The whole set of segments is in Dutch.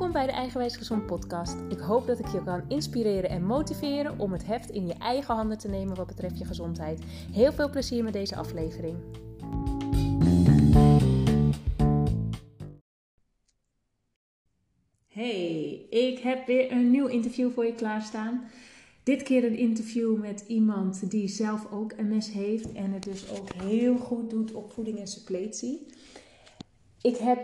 Welkom bij de Eigenwijs Gezond podcast. Ik hoop dat ik je kan inspireren en motiveren om het heft in je eigen handen te nemen wat betreft je gezondheid. Heel veel plezier met deze aflevering. Hey, ik heb weer een nieuw interview voor je klaarstaan. Dit keer een interview met iemand die zelf ook MS heeft en het dus ook heel goed doet op voeding en suppletie. Ik heb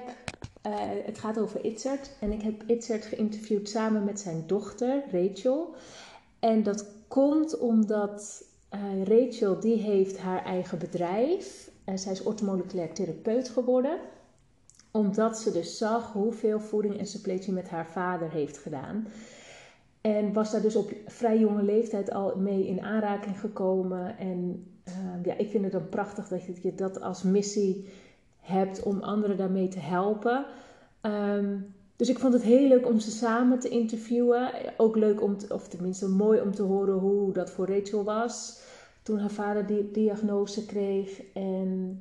uh, het gaat over Itzert. En ik heb Itzert geïnterviewd samen met zijn dochter, Rachel. En dat komt omdat uh, Rachel, die heeft haar eigen bedrijf. En zij is ortomoleculair therapeut geworden. Omdat ze dus zag hoeveel voeding en suppletie met haar vader heeft gedaan. En was daar dus op vrij jonge leeftijd al mee in aanraking gekomen. En uh, ja, ik vind het dan prachtig dat je dat als missie hebt om anderen daarmee te helpen. Ehm, dus ik vond het heel leuk om ze samen te interviewen. Ook leuk om, of tenminste mooi om te horen hoe dat voor Rachel was. Toen haar vader die diagnose kreeg. En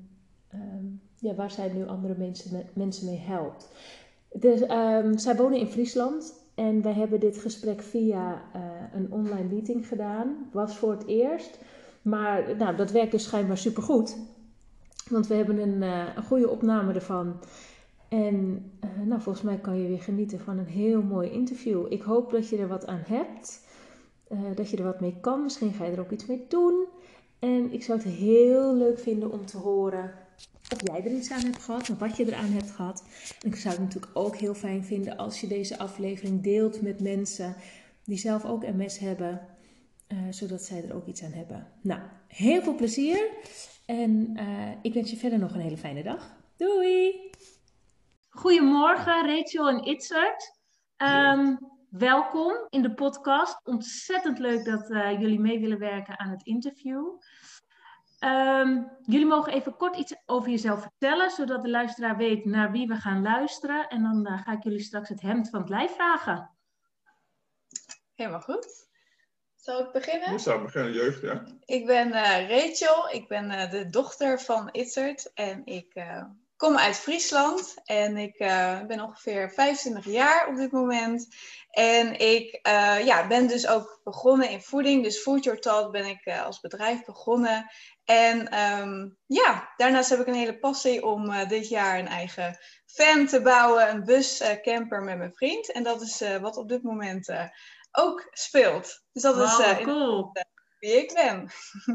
ehm, ja, waar zij nu andere mensen, mensen mee helpt. Dus, zij wonen in Friesland. En wij hebben dit gesprek via uh, een online meeting gedaan. Was voor het eerst. Maar nou, dat werkt dus schijnbaar supergoed. Want we hebben een, uh, een goede opname ervan. En uh, nou, volgens mij kan je weer genieten van een heel mooi interview. Ik hoop dat je er wat aan hebt. Uh, dat je er wat mee kan. Misschien ga je er ook iets mee doen. En ik zou het heel leuk vinden om te horen of jij er iets aan hebt gehad. Of wat je eraan hebt gehad. En ik zou het natuurlijk ook heel fijn vinden als je deze aflevering deelt met mensen die zelf ook MS hebben. Zodat zij er ook iets aan hebben. Nou, heel veel plezier. En uh, ik wens je verder nog een hele fijne dag. Doei! Goedemorgen Rachel en Itzert. Um, welkom in de podcast. Ontzettend leuk dat uh, jullie mee willen werken aan het interview. Um, jullie mogen even kort iets over jezelf vertellen, zodat de luisteraar weet naar wie we gaan luisteren. En dan uh, ga ik jullie straks het hemd van het lijf vragen. Helemaal goed. Zal ik beginnen? Ik zou beginnen, jeugd, ja. Ik ben uh, Rachel, ik ben uh, de dochter van Itzert en ik uh, kom uit Friesland. En ik ben ongeveer 25 jaar op dit moment. En ik ja, ben dus ook begonnen in voeding, dus Food Your Talk ben ik als bedrijf begonnen. En um, ja, daarnaast heb ik een hele passie om dit jaar een eigen van te bouwen, een buscamper met mijn vriend. En dat is wat op dit moment ook speelt. Dus dat wow, is uh, cool. wie ik ben.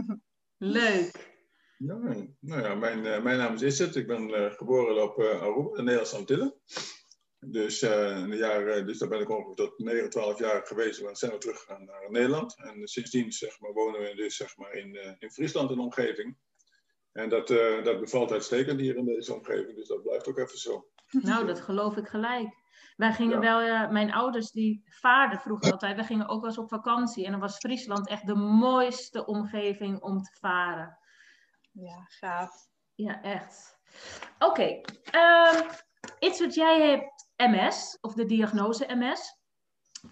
Leuk. Ja, nou ja, mijn, uh, mijn naam is Isset. Ik ben uh, geboren op Aruba, in Nederlandse Antillen. Dus, in de jaren, dus daar ben ik ongeveer tot 9, 12 jaar geweest. Dan zijn we teruggegaan naar Nederland. En sindsdien zeg maar, wonen we dus zeg maar, in, in Friesland, een omgeving. En dat, dat bevalt uitstekend hier in deze omgeving. Dus dat blijft ook even zo. Nou, dat geloof ik gelijk. Wij gingen ja. wel, uh, mijn ouders die vaarden vroeger altijd, wij gingen ook wel eens op vakantie. En dan was Friesland echt de mooiste omgeving om te varen. Ja, gaaf. Ja, echt. Oké, okay. um, iets wat jij hebt MS, of de diagnose MS.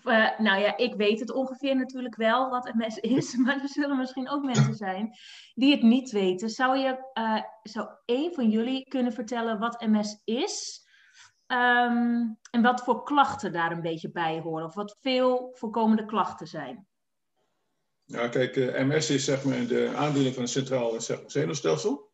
Uh, nou ja, ik weet het ongeveer natuurlijk wel wat MS is, maar er zullen misschien ook mensen zijn die het niet weten. Zou je, uh, zou één van jullie kunnen vertellen wat MS is? Um, en wat voor klachten daar een beetje bij horen, of wat veel voorkomende klachten zijn. Ja, kijk, uh, MS is zeg maar de aandoening van het centraal maar, zenuwstelsel.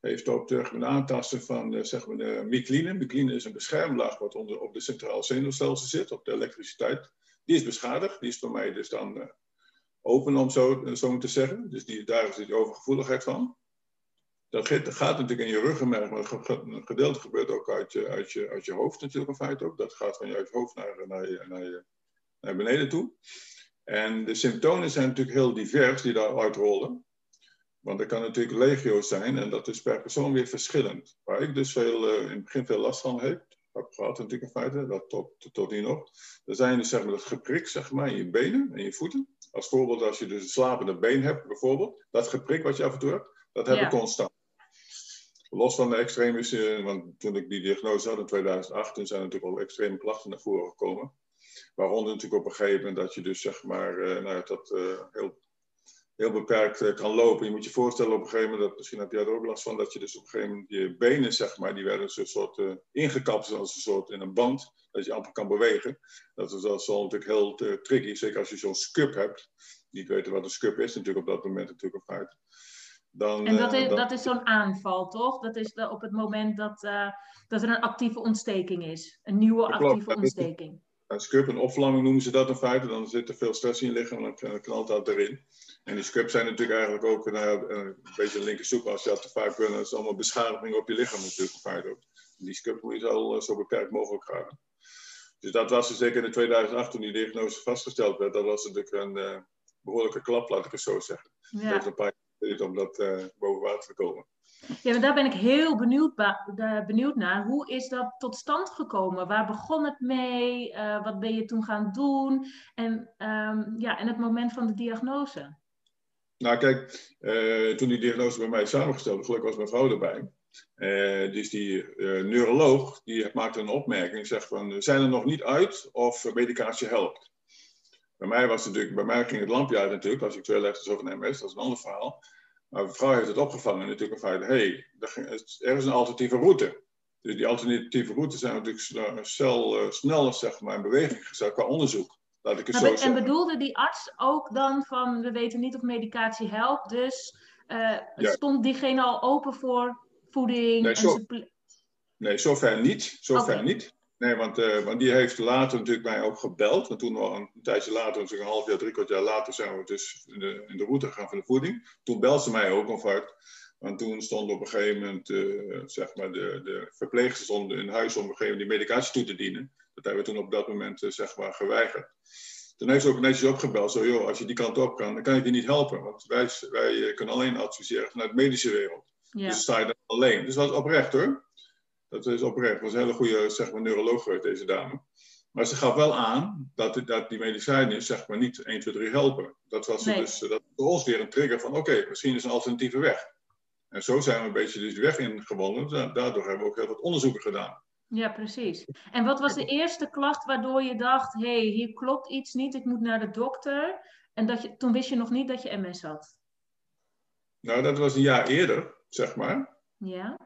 Heeft ook de, de aantasten van de, zeg maar, de mycline. Mycline is een beschermlaag wat onder, op de centraal zenuwstelsel zit, op de elektriciteit. Die is beschadigd, die is voor mij dus dan open om zo, zo te zeggen. Dus die, daar is die overgevoeligheid van. Dat gaat natuurlijk in je ruggenmerg, maar een gedeelte gebeurt ook uit je, uit je, uit je hoofd natuurlijk in feite ook. Dat gaat van je hoofd naar, naar, je, naar, je, naar beneden toe. En de symptomen zijn natuurlijk heel divers die daaruit rollen. Want er kan natuurlijk legio zijn en dat is per persoon weer verschillend. Waar ik dus veel, uh, in het begin veel last van heb, heb gehad natuurlijk in feite, dat tot, tot, hier nog. Dan zijn dus zeg maar dat geprik zeg maar, in je benen en je voeten. Als voorbeeld als je dus een slapende been hebt bijvoorbeeld, dat geprik wat je af en toe hebt, dat heb ik ja. constant. Los van de extreme, want toen ik die diagnose had in 2008, toen zijn natuurlijk al extreme klachten naar voren gekomen. Waaronder natuurlijk op een gegeven moment dat je dus zeg maar, uh, nou dat uh, heel heel beperkt kan lopen. Je moet je voorstellen op een gegeven moment, dat, misschien heb jij er ook last van, dat je dus op een gegeven moment je benen, zeg maar, die werden een soort uh, ingekapt als een soort in een band, dat je amper kan bewegen. Dat is, wel natuurlijk heel tricky, zeker als je zo'n scub hebt. Niet weten wat een scub is, natuurlijk op dat moment natuurlijk een feit. Dan, en dat is, dat is zo'n aanval, toch? Dat is op het moment dat, dat er een actieve ontsteking is. Een nieuwe actieve ontsteking. Een scub, een opvlamming noemen ze dat in feite. Dan zit er veel stress in je lichaam en dan knalt dat erin. En die scrubs zijn natuurlijk eigenlijk ook nou, een beetje een linker soep als je dat te vaak wil. Dat is allemaal beschadiging op je lichaam natuurlijk in feite ook. Die scrub moet je zo, zo beperkt mogelijk houden. Dus dat was er zeker in 2008 toen die diagnose vastgesteld werd. Dat was natuurlijk een uh, behoorlijke klap, laat ik het zo zeggen. Ja. Heeft een paar om dat uh, boven water te komen. Ja, maar daar ben ik heel benieuwd, benieuwd naar. Hoe is dat tot stand gekomen? Waar begon het mee? Uh, wat ben je toen gaan doen? En, um, ja, en het moment van de diagnose? Nou, kijk, uh, toen die diagnose bij mij samengesteld, gelukkig was mijn vrouw erbij. Uh, dus die neuroloog die maakte een opmerking, zegt van, zijn er nog niet uit of medicatie helpt? Bij mij was het natuurlijk, bij mij ging het lampje uit natuurlijk, als ik twee letters over een MS, dat is een ander verhaal. Maar mevrouw heeft het opgevangen natuurlijk een feit, hé, hey, er is een alternatieve route. Dus die alternatieve routes zijn natuurlijk snel, uh, sneller zeg maar, in beweging gezet qua onderzoek. Laat ik het zo en bedoelde die arts ook dan van, we weten niet of medicatie helpt, dus uh, stond diegene al open voor voeding? Nee, zo, nee zover niet. Zover okay. niet. Nee, want, uh, want die heeft later natuurlijk mij ook gebeld. Want toen nog een, tijdje later, dus een half jaar, drie kwart jaar later, zijn we dus in de, in de route gegaan van de voeding. Toen belde ze mij ook uit. Want toen stond op een gegeven moment, uh, zeg maar, de, de verpleegsters stonden in huis om op een gegeven moment die medicatie toe te dienen. Dat hebben we toen op dat moment, uh, zeg maar, geweigerd. Toen heeft ze ook netjes opgebeld, zo joh, als je die kant op kan, dan kan ik je niet helpen. Want wij, wij kunnen alleen adviseren vanuit de medische wereld. Ja. Dus sta je dan alleen. Dus dat is oprecht hoor. Dat is oprecht. Was een hele goede zeg maar, neuroloog deze dame. Maar ze gaf wel aan dat, dat die medicijnen zeg maar, niet 1, 2, 3 helpen. Dat was nee. dus dat voor ons weer een trigger van oké, misschien is een alternatieve weg. En zo zijn we een beetje dus die weg ingewandeld. Daardoor hebben we ook heel wat onderzoeken gedaan. Ja, precies. En wat was de eerste klacht waardoor je dacht, hé, hey, hier klopt iets niet, ik moet naar de dokter. En dat je, toen wist je nog niet dat je MS had? Nou, dat was een jaar eerder, zeg maar. Ja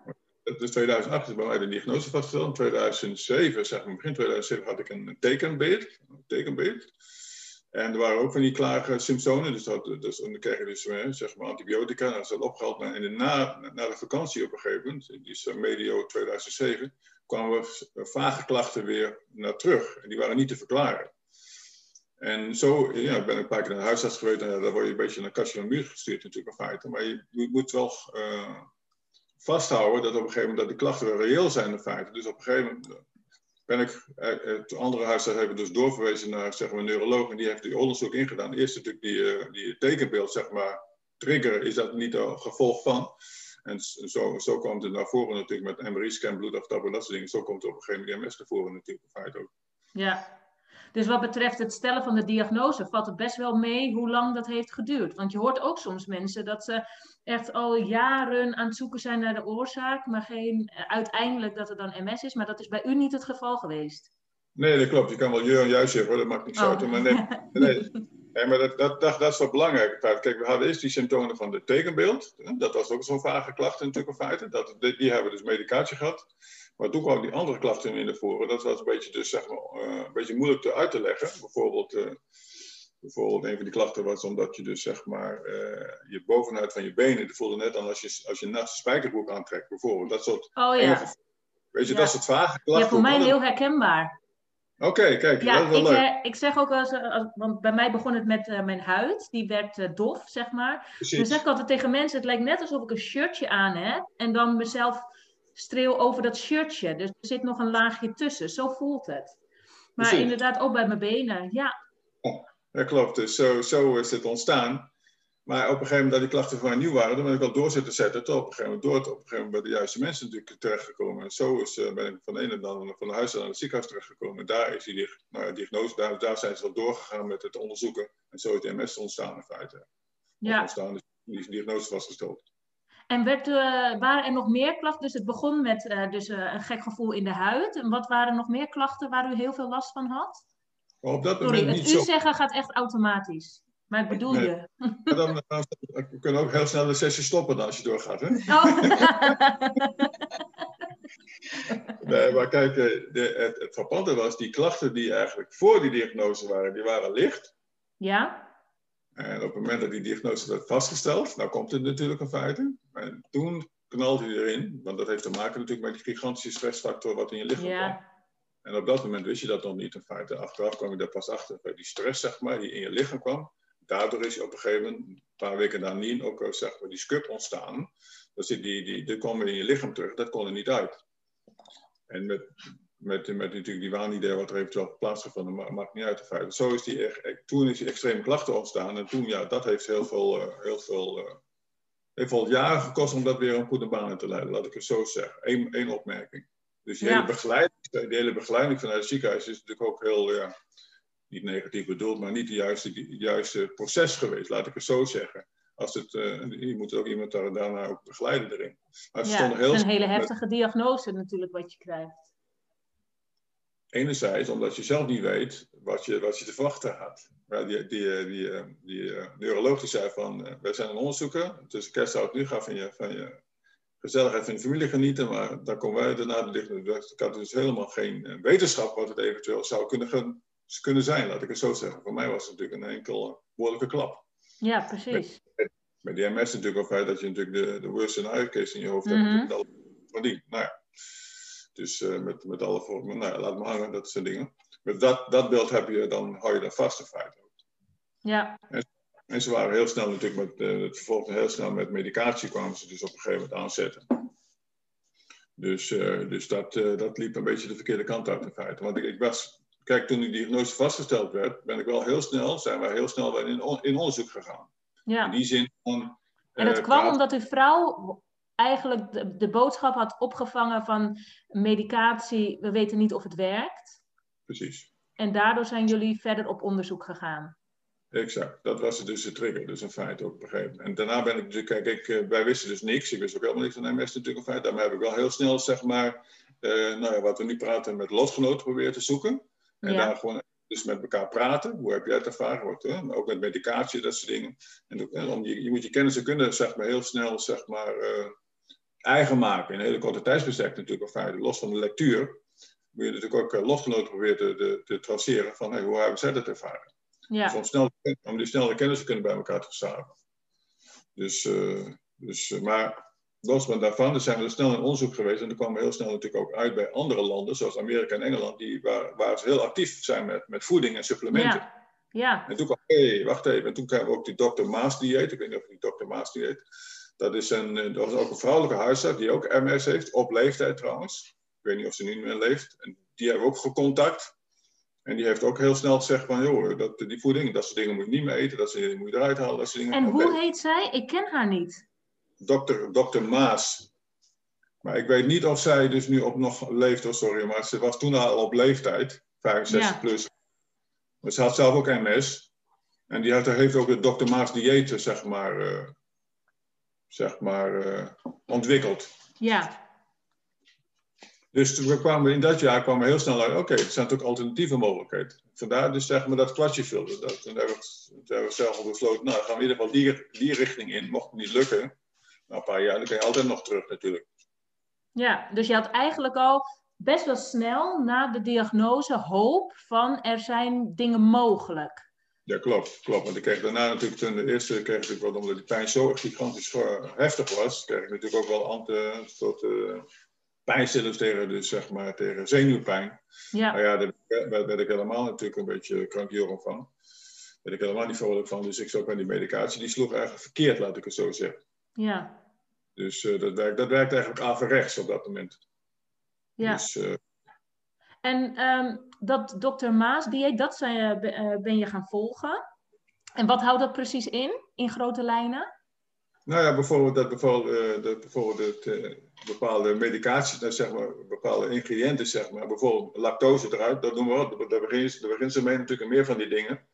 dus 2008 is bij mij de diagnose vastgesteld. In 2007, zeg maar begin 2007, had ik een tekenbeeld. Tekenbeeld. En er waren ook van die klage symptomen. Dus, dat, dus dan kreeg je dus eh, zeg maar antibiotica. Dat is dat opgehaald. En in na, na de vakantie op een gegeven moment, die is medio 2007, kwamen we vage klachten weer naar terug. En die waren niet te verklaren. En zo ja, ben ik een paar keer naar de huisarts geweest. En daar word je een beetje naar kastje de muur gestuurd natuurlijk in feite. Maar je, moet wel... Uh, vasthouden dat op een gegeven moment dat die klachten reëel zijn in feite. Dus op een gegeven moment ben ik, eh, eh andere huisarts hebben dus doorverwezen naar zeg maar, een neuroloog en die heeft die onderzoek ingedaan. Eerst natuurlijk die, die tekenbeeld, zeg maar, trigger, is dat niet een gevolg van. En zo, zo komt het naar voren natuurlijk met MRI-scan, bloedaftappen en dat soort dingen. Zo komt het op een gegeven moment MS naar voren natuurlijk in feite ook. Ja, dus wat betreft het stellen van de diagnose valt het best wel mee hoe lang dat heeft geduurd. Want je hoort ook soms mensen dat ze echt al jaren aan het zoeken zijn naar de oorzaak, maar geen, uiteindelijk dat het dan MS is. Maar dat is bij u niet het geval geweest. Nee, dat klopt. Je kan wel je en juist zeggen, dat maakt niks oh. uit. Maar nee, nee. nee maar dat, dat, dat, dat, is wel belangrijk. Kijk, we hadden eerst die symptomen van de tekenbeeld. Dat was ook zo'n vage klacht natuurlijk in feite. Dat, die hebben dus medicatie gehad. Maar toen kwamen die andere klachten in de voren. Dat was een beetje, dus, zeg maar, uh, een beetje moeilijk te uit te leggen. Bijvoorbeeld, uh, bijvoorbeeld, een van die klachten was omdat je dus zeg maar uh, je bovenuit van je benen voelde net dan als je, als je naast een spijkerbroek aantrekt, bijvoorbeeld. Dat soort. Oh ja. weet je, ja. dat soort vage klachten. Ja, voor mij heel herkenbaar. Oké, okay, kijk, ja, dat is wel ik, leuk. ik zeg ook wel eens, want bij mij begon het met mijn huid, die werd dof, zeg maar. Precies. Dan zeg ik altijd tegen mensen, het lijkt net alsof ik een shirtje aan heb en dan mezelf streel over dat shirtje. Dus er zit nog een laagje tussen. Zo voelt het. Maar inderdaad ook bij mijn benen, ja. ja dat klopt. Dus zo, zo is het ontstaan. Maar op een gegeven moment dat die klachten voor mij nieuw waren, dan ben ik wel door zitten zetten. Tot op een gegeven moment door, op een gegeven moment bij de juiste mensen natuurlijk terechtgekomen. En zo is, uh, ben ik van de ene dan van de huis naar het ziekenhuis terechtgekomen. En daar is die nou, diagnose, daar, daar zijn ze wel doorgegaan met het onderzoeken. En zo is de MS ontstaan in feite. Ja. Ontstaan, dus die diagnose vastgesteld. En werd, uh, waren er nog meer klachten? Dus het begon met uh, dus, uh, een gek gevoel in de huid. En wat waren nog meer klachten waar u heel veel last van had? Maar op dat Sorry, moment het niet u zo... zeggen gaat echt automatisch. Maar ik bedoel je? Dan, dan, we kunnen ook heel snel de sessie stoppen als je doorgaat. Hè? Oh. nee, maar kijk, eh, de, het, het frappante was, die klachten die eigenlijk voor die diagnose waren, die waren licht. Ja? En op het moment dat die diagnose werd vastgesteld, nou komt het natuurlijk een feite. En toen knalde hij erin, want dat heeft te maken natuurlijk met die gigantische stressfactor wat in je lichaam Ja. kwam. En op dat moment wist je dat nog niet in feite. Achteraf kwam je daar pas achter bij die stress, zeg maar, die in je lichaam kwam. Daardoor is op een gegeven moment, een paar weken daarna, ook eh, zeg maar, die scup ontstaan. Dus die, die, die, die kwam weer in je lichaam terug, dat kon er niet uit. En met, met, met natuurlijk die waanidee wat er eventueel plaatsgevonden, maar maakt niet uit de feiten. Zo is die, echt- echt- toen is die extreme klachten ontstaan. En toen, ja, dat heeft heel veel, eh, heel veel, eh, heeft veel jaren gekost om dat weer een goede baan te leiden, laat ik het zo zeggen. Eén, één opmerking. Dus die, Ja. hele begeleiding, die hele begeleiding vanuit het ziekenhuis is natuurlijk ook heel, ja, niet negatief bedoeld, maar niet het juiste, juiste proces geweest, laat ik het zo zeggen. Als het, eh, je moet ook iemand daar, daarna ook begeleiden erin. Maar Ja, het is een hele met- heftige diagnose natuurlijk wat je krijgt. Enerzijds omdat je zelf niet weet wat je, wat je te verwachten had. Maar die, die, eh, die, eh, die eh, neuroloog die zei van, wij zijn een onderzoeker, tussen kerst en nu ga van je, van je gezelligheid van je familie genieten, maar dan komen wij daarna de dicht. Dus ik had dus helemaal geen wetenschap wat het eventueel zou kunnen, gaan- kunnen zijn, laat ik het zo zeggen. Voor mij was het natuurlijk een enkel eh, behoorlijke klap. Ja, precies. Met die MS natuurlijk ook feit dat je natuurlijk de, de worst scenario case in je hoofd Mhm. hebt. Met alle van die. Nou ja. Dus eh, met, met alle vormen, nou laat maar hangen, dat soort dingen. Met dat, dat beeld heb je, dan hou je daar vast in feite. Ja, En ze waren heel snel natuurlijk met, eh, het vervolgde heel snel met medicatie kwamen ze dus op een gegeven moment aanzetten. Dus, eh, dus dat, dat liep een beetje de verkeerde kant uit in feite. Want ik, ik was, kijk, toen die diagnose vastgesteld werd, ben ik wel heel snel, zijn wij heel snel in, on- in onderzoek gegaan. In ja. die zin van. En dat kwam omdat uw vrouw eigenlijk de, de boodschap had opgevangen van medicatie, we weten niet of het werkt. Precies. En daardoor zijn jullie verder op onderzoek gegaan. Exact, dat was dus de trigger, dus een feit ook moment. En daarna ben ik natuurlijk, kijk, ik, eh, wij wisten dus niks, ik wist ook helemaal niks van MS natuurlijk een feit. Daarmee heb ik wel heel snel, zeg maar, eh, nou ja, wat we nu praten met lotgenoten proberen te zoeken. En Ja. daar gewoon dus met elkaar praten, hoe heb jij het ervaren, wordt, hè? maar ook met medicatie, dat soort dingen. En, ook, en om je, je moet je kennis en kunde, zeg maar, heel snel, zeg maar, eh, eigen maken. In een hele korte tijdsbestek natuurlijk feit, los van de lectuur. Moet je natuurlijk ook eh, lotgenoten proberen te, te, te traceren van, hey, hoe hebben zij dat ervaren? Dus Ja, om, snel, om die snelle kennis te kunnen bij elkaar te verzamelen. Dus, eh, dus, eh, maar los van daarvan dus zijn we er snel in onderzoek geweest. En er kwamen we heel snel natuurlijk ook uit bij andere landen, zoals Amerika en Engeland, die, waar, waar ze heel actief zijn met, met voeding en supplementen. ja, ja, En toen kwam, hé, wacht even. En toen kregen we ook die Dr. Maas dieet. Ik weet niet of die Dr. Maas dieet. Dat is, een, eh, dat is ook een vrouwelijke huisarts die ook MS heeft, op leeftijd trouwens. Ik weet niet of ze nu meer leeft. En die hebben we ook gecontact. En die heeft ook heel snel gezegd van, joh, dat, die voeding, dat soort dingen moet je niet meer eten, dat soort dingen moet je eruit halen, dat soort dingen. En hoe heet zij? Ik ken haar niet. Dokter, dokter Maas. Maar ik weet niet of zij dus nu op nog leeft, oh sorry, maar ze was toen al op leeftijd, 65 Ja. plus. Maar ze had zelf ook MS. En die had, heeft ook de dokter Maas dieet, zeg maar, eh, zeg maar eh, ontwikkeld. Ja, Dus we kwamen in dat jaar kwamen we heel snel uit, oké, er zijn natuurlijk alternatieve mogelijkheden. Vandaar dus zeg maar dat kwartje vulde. Dat, we, toen hebben we zelf al besloten, nou dan gaan we in ieder geval die, die richting in. Mocht het niet lukken, na een paar jaar, dan kun je altijd nog terug natuurlijk. ja. Dus je had eigenlijk al best wel snel na de diagnose hoop van er zijn dingen mogelijk. Ja, klopt, klopt. Want ik kreeg daarna natuurlijk, toen de eerste kreeg ik wel, omdat die pijn zo gigantisch eh, heftig was, kreeg ik natuurlijk ook wel ante, een soort eh pijnstillers tegen, dus zeg maar, tegen zenuwpijn. Ja, Nou ja, daar werd, ik helemaal natuurlijk een beetje krankjoren van. Daar werd ik helemaal niet vrolijk van. Dus ik zat bij die medicatie, die sloeg eigenlijk verkeerd, laat ik het zo zeggen. ja, Dus dat, werkt, dat werkt eigenlijk averechts op dat moment. ja. Dus En ehm, dat Dr. Maas dieet, dat zijn, be- eh, ben je gaan volgen. En wat houdt dat precies in, in grote lijnen? Nou ja, bijvoorbeeld dat, bijvoorbeeld, eh, dat bijvoorbeeld het, eh, bepaalde medicatie, nou, zeg maar, bepaalde ingrediënten, zeg maar, bijvoorbeeld lactose eruit, dat doen we wel. Daar beginnen ze, mee natuurlijk meer van die dingen.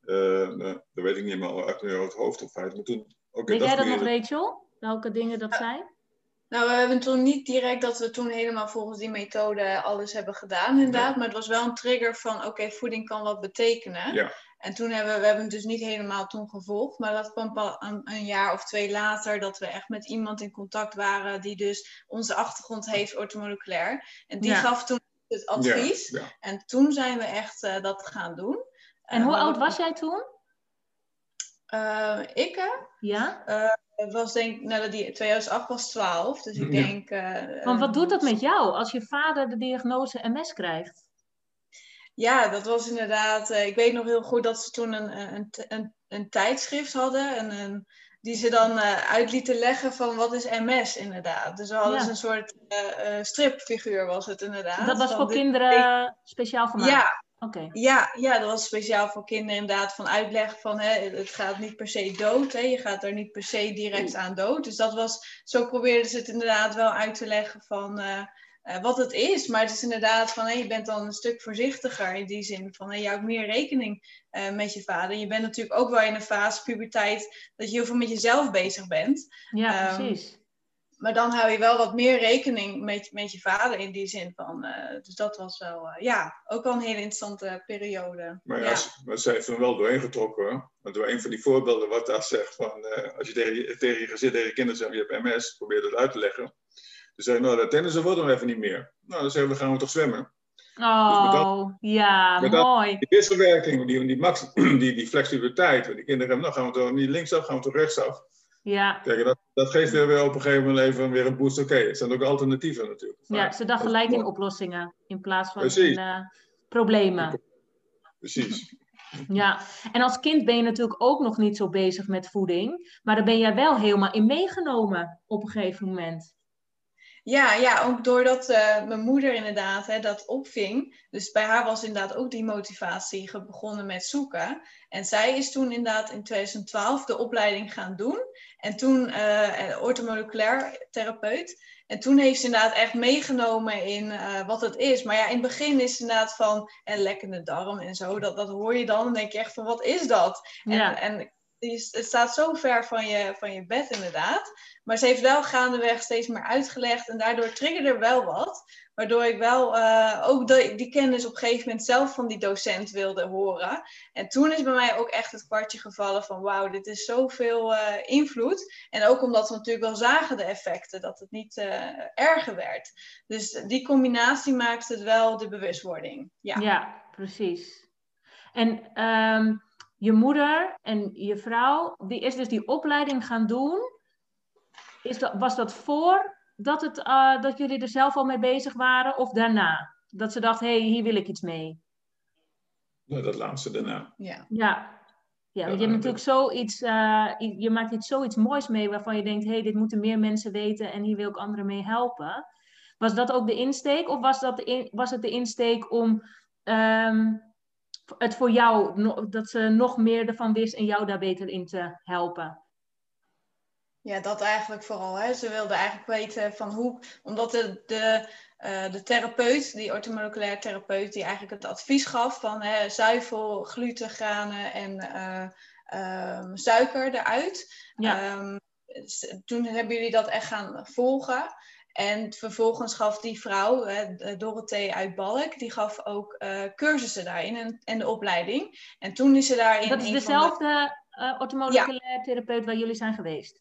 Eh, nou, dat weet ik niet meer uit, het hoofd of feit. Maar toen, Weet jij dat nog, Rachel? Welke dingen dat zijn? Nou, we hebben toen niet direct dat we toen helemaal volgens die methode alles hebben gedaan, inderdaad. Maar het was wel een trigger van, oké, voeding kan wat betekenen. Ja. En toen hebben we, we hebben het dus niet helemaal toen gevolgd. Maar dat kwam pas een, een, jaar of twee later dat we echt met iemand in contact waren die dus onze achtergrond heeft ortomoleculair. En die Ja. gaf toen het advies. En toen zijn we echt eh, dat gaan doen. En hoe Eh, oud was jij toen? Eh, ik? Ja? Het was denk ik, nou, die 2008 was 12, dus ik Ja. denk... eh, Want wat eh, doet dat met jou als je vader de diagnose MS krijgt? Ja, dat was inderdaad. eh, ik weet nog heel goed dat ze toen een, een, een, een tijdschrift hadden. En een, die ze dan eh, uit lieten leggen van wat is MS inderdaad. Dus we hadden Ja. ze een soort eh, eh, stripfiguur was het inderdaad. Dat was Van voor dit- kinderen speciaal gemaakt? Ja, Ja, ja, dat was speciaal voor kinderen inderdaad van uitleg van hè, het gaat niet per se dood. Hè, je gaat er niet per se direct aan dood. Dus dat was, zo probeerden ze het inderdaad wel uit te leggen van eh, eh, wat het is. Maar het is inderdaad van hé, je bent dan een stuk voorzichtiger in die zin van hé, je houdt meer rekening eh, met je vader. Je bent natuurlijk ook wel in een fase puberteit dat je heel veel met jezelf bezig bent. Ja, Ehm, precies. Maar dan hou je wel wat meer rekening met, met je vader in die zin van. eh, dus dat was wel, eh, ja, ook wel een hele interessante periode. Maar ja, ze- maar ze heeft er wel doorheen getrokken hoor. Want door een van die voorbeelden wat daar zegt van, eh, als je tegen je, tegen je gezin, tegen je kinderen zegt, je hebt MS, probeer dat uit te leggen. Dan zeg je, nou dat tennissen wordt dan even niet meer. Nou, dan zeggen we, gaan we toch zwemmen. dat- Oh, ja, mooi. Die wisselwerking, die, die, max, die, die flexibiliteit, want die kinderen hebben, nou gaan we toch niet linksaf, gaan we toch rechtsaf. Ja. Kijk, dat, dat geeft weer, weer op een gegeven moment even weer een boost. Oké, er zijn ook alternatieven natuurlijk. ja, ze dacht gelijk in oplossingen in plaats van Precies. in eh, problemen. Precies. Ja, en als kind ben je natuurlijk ook nog niet zo bezig met voeding, maar daar ben jij wel helemaal in meegenomen op een gegeven moment. Ja, ja, ook doordat eh, mijn moeder inderdaad hè, dat opving. Dus bij haar was inderdaad ook die motivatie begonnen met zoeken. En zij is toen inderdaad in 2012 de opleiding gaan doen. En toen orthomoleculair therapeut. En toen heeft ze inderdaad echt meegenomen in eh, wat het is. Maar ja, in het begin is het inderdaad van en lekkende darm en zo. Dat, dat hoor je dan. Dan denk je echt van wat is dat? Ja, En, en het staat zo ver van je, van je bed inderdaad. Maar ze heeft wel gaandeweg steeds meer uitgelegd. En daardoor triggerde er wel wat. Waardoor ik wel eh, ook die kennis op een gegeven moment zelf van die docent wilde horen. En toen is bij mij ook echt het kwartje gevallen van wauw, dit is zoveel eh invloed. En ook omdat we natuurlijk wel zagen de effecten, dat het niet eh, erger werd. Dus die combinatie maakt het wel de bewustwording. Ja. ja, precies. En ehm, je moeder en je vrouw, die is dus die opleiding gaan doen. Is dat, was dat voor dat, het, eh, dat jullie er zelf al mee bezig waren of daarna? Dat ze dacht, hé, hey, hier wil ik iets mee. Nou, dat laatste daarna. ja. Ja, ja want je hebt natuurlijk zoiets, eh, i- je maakt iets zoiets moois mee waarvan je denkt, hé, hey, dit moeten meer mensen weten en hier wil ik anderen mee helpen. Was dat ook de insteek of was, dat de in- was het de insteek om ehm, het voor jou, dat ze nog meer ervan wist en jou daar beter in te helpen? Ja, dat eigenlijk vooral. Hè. Ze wilde eigenlijk weten van hoe, omdat de, de, eh, de therapeut, die orthomoleculair therapeut, die eigenlijk het advies gaf van hè, zuivel, gluten, granen en eh, ehm, suiker eruit. Ja, Ehm, toen hebben jullie dat echt gaan volgen. En vervolgens gaf die vrouw, hè, de- Dorothee uit Balk, die gaf ook eh, cursussen daarin en, en de opleiding. En toen is ze daarin. dat is van de- dezelfde eh therapeut waar jullie zijn geweest.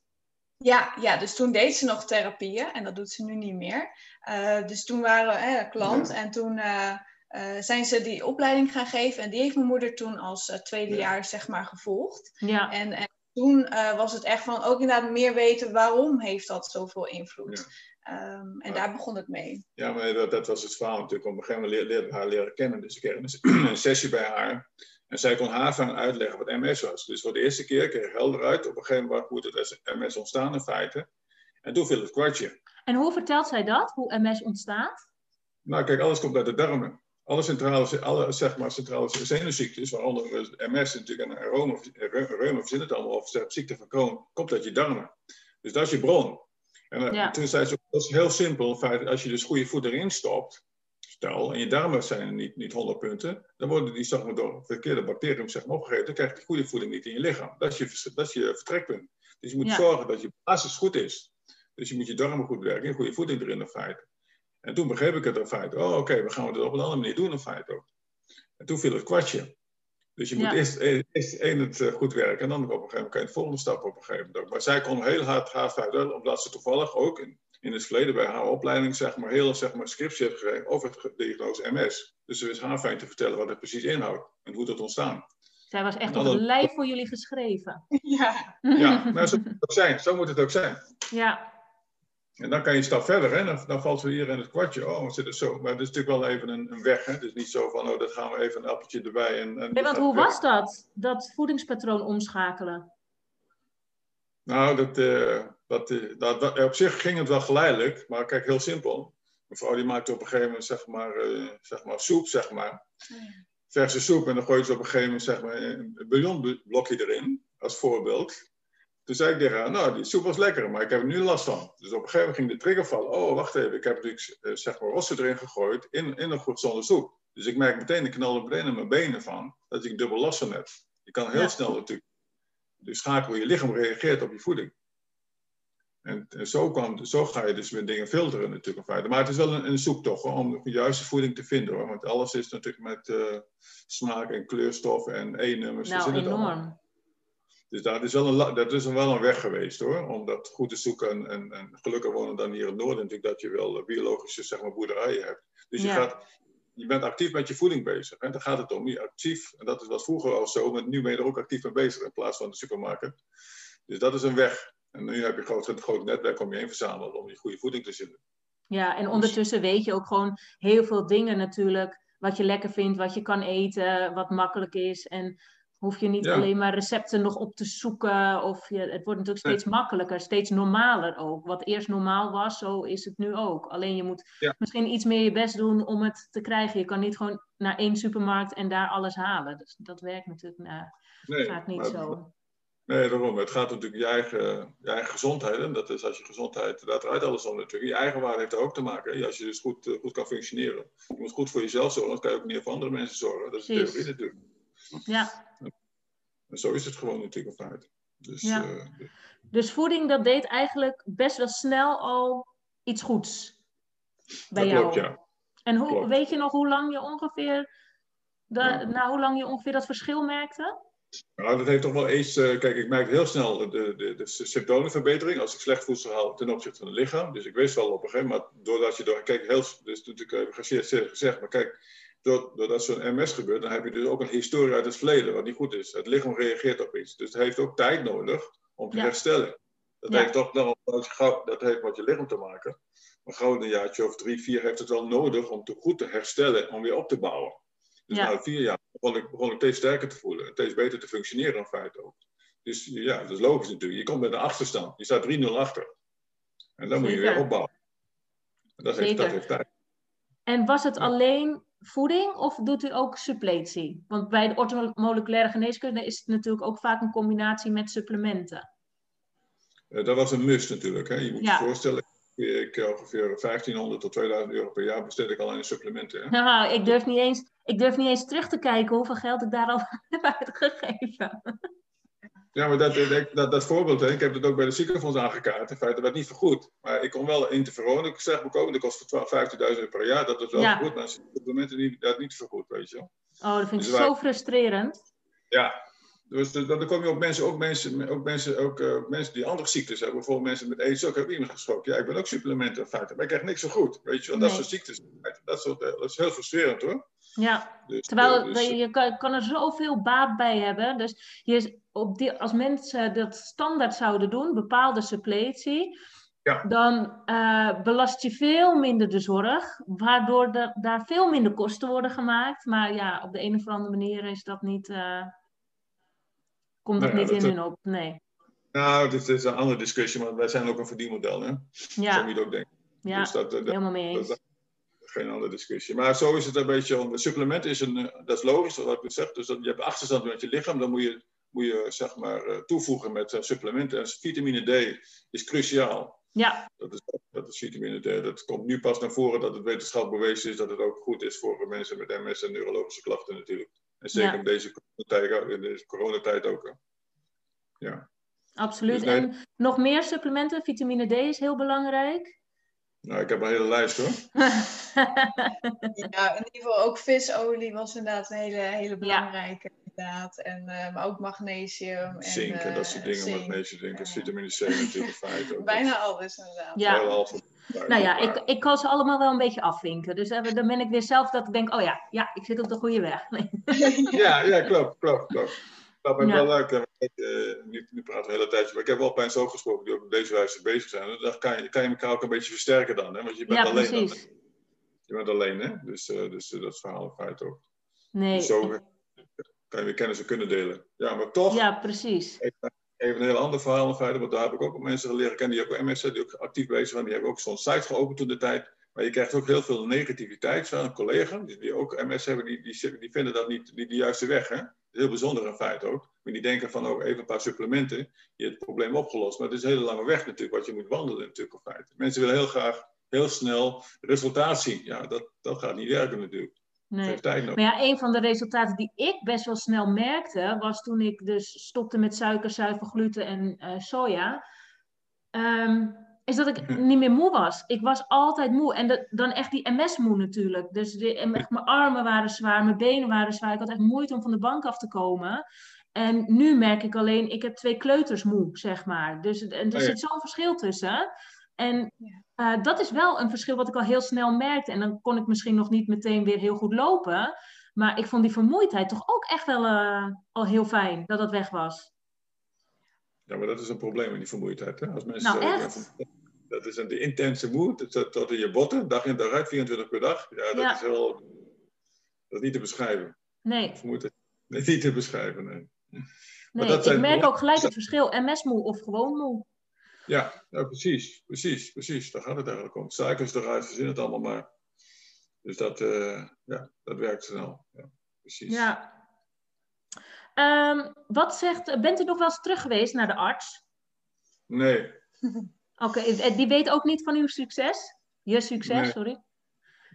Ja, ja, dus toen deed ze nog therapieën en dat doet ze nu niet meer. Eh, dus toen waren we hè, klant Ja. en toen eh, eh, zijn ze die opleiding gaan geven. En die heeft mijn moeder toen als eh, tweede Ja. jaar zeg maar gevolgd. Ja, En, en toen eh, was het echt van ook inderdaad meer weten waarom heeft dat zoveel invloed. Ehm, en Ja. daar begon het mee. Ja, maar dat, dat was het verhaal natuurlijk. Op een gegeven moment leer- leerde ik haar leren kennen. Dus ik kreeg een, een sessie bij haar. En zij kon haar gaan uitleggen wat MS was. Dus voor de eerste keer kreeg ik helder uit. Op een gegeven moment hoe het MS ontstaan in feite. En toen viel het kwartje. en hoe vertelt zij dat, hoe MS ontstaat? Nou, kijk, alles komt uit de darmen. Alle centrale, alle, zeg maar, centrale zenuwziektes, waaronder MS natuurlijk en reuma, reuma, verzin het allemaal, of ziekte van Crohn, komt uit je darmen. Dus dat is je bron. En eh, Ja. toen zei ze, dat is heel simpel, in feite, als je dus goede voeding erin stopt, stel, en je darmen zijn niet, niet 100 punten, dan worden die zeg maar, door verkeerde bacteriën zeg maar, opgegeten, dan krijg je goede voeding niet in je lichaam. Dat is je, dat is je vertrekpunt. Dus je moet Ja. zorgen dat je basis goed is. Dus je moet je darmen goed werken en goede voeding erin in feite. En toen begreep ik het in feite. Oh, oké, we gaan het op een andere manier doen in feite ook. En toen viel het kwartje. Dus je moet eerst, eerst één het eh, goed werken en dan op een gegeven moment kan je de volgende stap op een gegeven moment ook. Maar zij kon heel hard verder, omdat ze toevallig ook in, in het verleden bij haar opleiding zeg maar, heel zeg maar, scriptie heeft gegeven over het diagnose MS. Dus ze wist haar fijn te vertellen wat het precies inhoudt en hoe dat ontstaan. Zij was echt op het lijf voor jullie geschreven. Ja, ja maar zo moet het ook zijn. Zo moet het ook zijn. Ja. En dan kan je een stap verder, hè? Dan, dan valt weer in het kwartje. Oh, wat zit zo? Maar het is natuurlijk wel even een, een weg. Hè? Het is niet zo van, oh, dat gaan we even een appeltje erbij. En, en nee, want hoe was dat, dat voedingspatroon omschakelen? Nou, dat, uh, dat, uh, dat, op zich ging het wel geleidelijk, maar kijk, heel simpel. Mevrouw die maakte op een gegeven moment, zeg maar, uh, zeg maar soep, zeg maar. Verse soep, en dan gooit ze op een gegeven moment, zeg maar, een bouillonblokje erin, als voorbeeld. Toen zei ik tegen haar, nou, die soep was lekker, maar ik heb er nu last van. Dus op een gegeven moment ging de trigger vallen. Oh, wacht even, ik heb natuurlijk, uh, zeg maar, rossen erin gegooid in, in een gezonde soep. Dus ik merk meteen, ik knal er meteen in mijn benen van, dat ik dubbel last van heb. Je kan heel ja. snel natuurlijk dus schakelen hoe je lichaam reageert op je voeding. En, en zo, kan, zo, ga je dus met dingen filteren natuurlijk in feite. Maar het is wel een, een zoektocht hoor, om de juiste voeding te vinden. Hoor. Want alles is natuurlijk met uh, smaak en kleurstof en E-nummers. Nou, enorm. Dus dat is, wel een, dat is wel een weg geweest hoor, om dat goed te zoeken. En, en, en gelukkig wonen dan hier in het noorden natuurlijk dat je wel biologische zeg maar, boerderijen hebt. Dus je, ja. gaat, je bent actief met je voeding bezig. En daar gaat het om. Je actief, en dat was vroeger al zo, maar nu ben je er ook actief mee bezig in plaats van de supermarkt. Dus dat is een weg. En nu heb je groot, een groot netwerk om je heen verzameld om je goede voeding te vinden. Ja, en ondertussen weet je ook gewoon heel veel dingen natuurlijk. Wat je lekker vindt, wat je kan eten, wat makkelijk is. En hoef je niet ja. alleen maar recepten nog op te zoeken. Of je, het wordt natuurlijk steeds nee. makkelijker, steeds normaler ook. Wat eerst normaal was, zo is het nu ook. Alleen je moet ja. misschien iets meer je best doen om het te krijgen. Je kan niet gewoon naar één supermarkt en daar alles halen. Dus dat werkt natuurlijk nou, nee, gaat niet zo. Nee, daarom. Het gaat natuurlijk je eigen, je eigen gezondheid. En dat is als je gezondheid, daar draait alles om natuurlijk. Je eigen waarde heeft er ook te maken. Als je dus goed, goed kan functioneren. Je moet goed voor jezelf zorgen, dan kan je ook meer voor andere mensen zorgen. Dat is de theorie natuurlijk. Ja. En zo is het gewoon natuurlijk feit. Dus, ja. uh, dus voeding, dat deed eigenlijk best wel snel al iets goeds bij dat jou. Klopt, ja. En hoe, klopt. weet je nog hoe lang je ongeveer, de, ja. nou, hoe lang je ongeveer dat verschil merkte? Nou, dat heeft toch wel eens. Uh, kijk, ik merk heel snel de, de, de symptomenverbetering als ik slecht voedsel haal ten opzichte van het lichaam. Dus ik wist wel op een gegeven moment, doordat je door. Kijk, heel, dus natuurlijk even gezegd, maar kijk, doordat zo'n MS gebeurt, dan heb je dus ook een historie uit het verleden, wat niet goed is. Het lichaam reageert op iets. Dus het heeft ook tijd nodig om te ja. herstellen. Dat, ja. heeft toch dat heeft met je lichaam te maken. Maar gauw een jaartje of drie, vier heeft het wel nodig om te goed te herstellen, om weer op te bouwen. Dus ja. na vier jaar begon ik, begon ik steeds sterker te voelen, steeds beter te functioneren in feite ook. Dus ja, dat is logisch natuurlijk. Je komt met een achterstand, je staat 3-0 achter. En dan Zeker. moet je weer opbouwen. En dat, heeft, dat heeft tijd. En was het alleen voeding of doet u ook suppletie? Want bij de orthomoleculaire geneeskunde is het natuurlijk ook vaak een combinatie met supplementen. Uh, dat was een must natuurlijk. Hè? Je moet ja. je voorstellen, ik ongeveer 1500 tot 2000 euro per jaar besteed ik al in supplementen. Hè? Nou, ik durf, niet eens, ik durf niet eens terug te kijken hoeveel geld ik daar al heb uitgegeven. Ja, maar dat, dat, dat voorbeeld, hè, ik heb het ook bij de ziekenfonds aangekaart. In feite, dat werd niet vergoed. Maar ik kon wel interferon, ik zeg bekomen, dat kost 15.000 euro per jaar. Dat is wel ja. vergoed, maar supplementen niet, dat niet vergoed, weet je wel. Oh, dat vind ik dus zo wij, frustrerend. Ja, dus dan kom je op mensen, ook mensen, ook mensen, ook, uh, mensen die andere ziektes hebben. Bijvoorbeeld mensen met aids, ook heb iemand gesproken. Ja, ik ben ook supplementen in feite, maar ik krijg niks zo goed. Weet je wel, nee. dat soort ziektes. Dat, soort, dat is heel frustrerend hoor. Ja, dus, terwijl dus, je kan, kan, er zoveel baat bij hebben. Dus je, op die, als mensen dat standaard zouden doen, bepaalde suppletie, ja. dan uh, belast je veel minder de zorg, waardoor de, daar veel minder kosten worden gemaakt. Maar ja, op de een of andere manier is dat niet, uh, komt dat nou ja, niet dat in hun op. Nee. Nou, dit is een andere discussie, maar wij zijn ook een verdienmodel, hè? Ja. Zo moet je ook denken. Ja, dus dat, dat, helemaal mee eens. Dat, geen andere discussie. Maar zo is het een beetje. Supplement is een. Dat is logisch, wat ik zeg. Dus dat, je hebt achterstand met je lichaam. Dan moet je, moet je zeg maar toevoegen met supplementen. En vitamine D is cruciaal. Ja. Dat is, dat is vitamine D. Dat komt nu pas naar voren dat het wetenschap bewezen is dat het ook goed is voor mensen met MS en neurologische klachten natuurlijk. En zeker ja. in deze coronatijd, in deze coronatijd ook. Ja. Absoluut. Dus en nog meer supplementen? Vitamine D is heel belangrijk. Nou, ik heb een hele lijst hoor. ja, in ieder geval ook visolie was inderdaad een hele, hele belangrijke. Inderdaad. En, uh, maar ook magnesium. En, zink en dat soort dingen. Uh, magnesium, zink, vitamine C natuurlijk. Feit ook. Bijna alles inderdaad. Ja. Nou ja, ik, ik kan ze allemaal wel een beetje afvinken. Dus uh, dan ben ik weer zelf dat ik denk, oh ja, ja ik zit op de goede weg. ja, ja, klopt, klopt, klopt. Dat is wel leuk. Uh, nu, nu praten we de hele tijd. Maar ik heb wel bij zo gesproken die ook op deze wijze bezig zijn. Dan kan je, kan je elkaar ook een beetje versterken dan. Hè? Want je bent ja, alleen dan. Je bent alleen, hè? Dus, uh, dus uh, dat is verhaal in feite ook. Nee. Dus zo kan je weer kennis kunnen delen. Ja, maar toch. Ja, precies. Even, even een heel ander verhaal in feite. Want daar heb ik ook mensen leren kennen die ook MS zijn, die ook actief bezig zijn. Die hebben ook zo'n site geopend toen de tijd. Maar je krijgt ook heel veel negativiteit. Zo'n collega die, die ook MS hebben, die, die, die vinden dat niet, niet de juiste weg. Hè? Heel bijzonder in feite ook. Maar die denken van ook oh, even een paar supplementen, je hebt het probleem opgelost. Maar het is een hele lange weg natuurlijk, wat je moet wandelen natuurlijk in feite. Mensen willen heel graag heel snel resultaat zien. Ja, dat, dat gaat niet werken natuurlijk. Nee. Maar ja, een van de resultaten die ik best wel snel merkte, was toen ik dus stopte met suiker, zuivel, gluten en uh, soja. Um, is dat ik niet meer moe was. Ik was altijd moe. En dan echt die MS-moe natuurlijk. Dus echt, mijn armen waren zwaar, mijn benen waren zwaar. Ik had echt moeite om van de bank af te komen. En nu merk ik alleen, ik heb twee kleuters moe, zeg maar. Dus er oh zit zo'n verschil tussen. En uh, dat is wel een verschil wat ik al heel snel merkte. En dan kon ik misschien nog niet meteen weer heel goed lopen. Maar ik vond die vermoeidheid toch ook echt wel uh, al heel fijn dat dat weg was. Ja, maar dat is een probleem in die vermoeidheid. Hè? Als mensen nou, echt? Dat is een de intense moed, tot, tot in je botten, dag in dag uit, 24 per dag. Ja, dat is wel... Dat is niet te beschrijven. Nee. Vermoedelijk niet te beschrijven, nee. Nee, dat ik merk ook gelijk het verschil. MS-moe of gewoon moe. Ja, ja, precies, precies, precies. Daar gaat het eigenlijk om. Suikers eruit, verzin het allemaal maar. Dus dat, uh, ja, dat werkt snel. Ja, precies. Ja. Um, wat zegt, bent u nog wel eens terug geweest naar de arts? Nee. Oké, okay. die weet ook niet van uw succes? Je succes, sorry.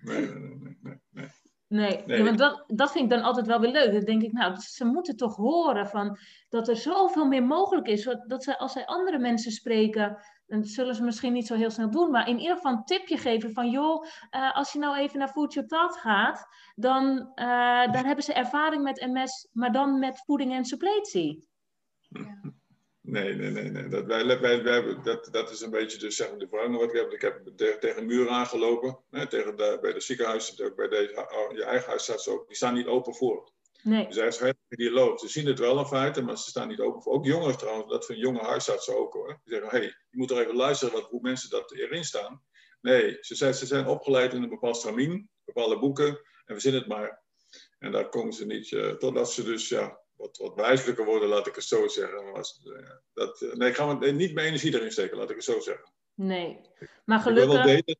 Nee, nee, nee. nee, nee. Nee, nee. want dat, dat vind ik dan altijd wel weer leuk. Dan denk ik, nou, ze moeten toch horen van dat er zoveel meer mogelijk is. Dat ze, als zij andere mensen spreken, dan zullen ze misschien niet zo heel snel doen. Maar in ieder geval een tipje geven van, joh, uh, als je nou even naar Food Your gaat, dan, uh, dan hebben ze ervaring met MS, maar dan met voeding en suppletie. Ja. Nee, nee, nee. nee. Dat, wij, wij, wij, dat, dat is een beetje de, zeg de verandering wat ik heb. Ik heb tegen, tegen een muur aangelopen. Hè, tegen de, bij de ziekenhuizen, ook bij deze, oh, je eigen huis staat ze ook. Die staan niet open voor. Nee. Dus hij is die loopt. Ze zien het wel in feite, maar ze staan niet open voor. Ook jongeren trouwens, dat van jonge huisartsen ook hoor. Die zeggen, hé, hey, je moet er even luisteren wat, hoe mensen dat erin staan. Nee, ze zijn, ze zijn opgeleid in een bepaald stramien, bepaalde boeken. En we zien het maar. En daar komen ze niet, uh, totdat ze dus, ja, wat, wat wijselijker worden, laat ik het zo zeggen. Eh, dat, eh, nee, ik ga niet mijn energie erin steken, laat ik het zo zeggen. Nee, maar gelukkig... Ik wil wel delen,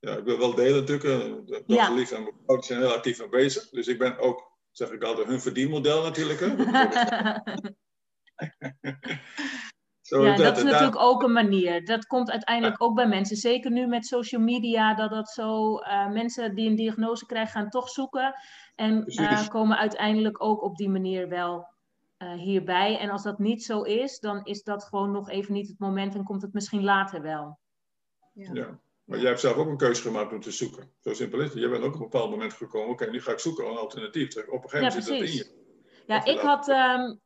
ja, ik wil wel delen natuurlijk. Eh, de ja. Lief en mijn vrouw zijn heel actief aan bezig. Dus ik ben ook, zeg ik altijd, hun verdienmodel natuurlijk. Hè. Zo, ja, dat, is natuurlijk ook een manier. Dat komt uiteindelijk ook bij mensen. Zeker nu met social media, dat dat zo... Uh, mensen die een diagnose krijgen, gaan toch zoeken. En uh, komen uiteindelijk ook op die manier wel uh, hierbij. En als dat niet zo is, dan is dat gewoon nog even niet het moment en komt het misschien later wel. Ja. ja. Maar jij hebt zelf ook een keuze gemaakt om te zoeken. Zo simpel is het. Jij bent ook op een bepaald moment gekomen. Oké, nu ga ik zoeken een alternatief. Op een gegeven moment ja, zit dat in je. Ja, ik had... Um,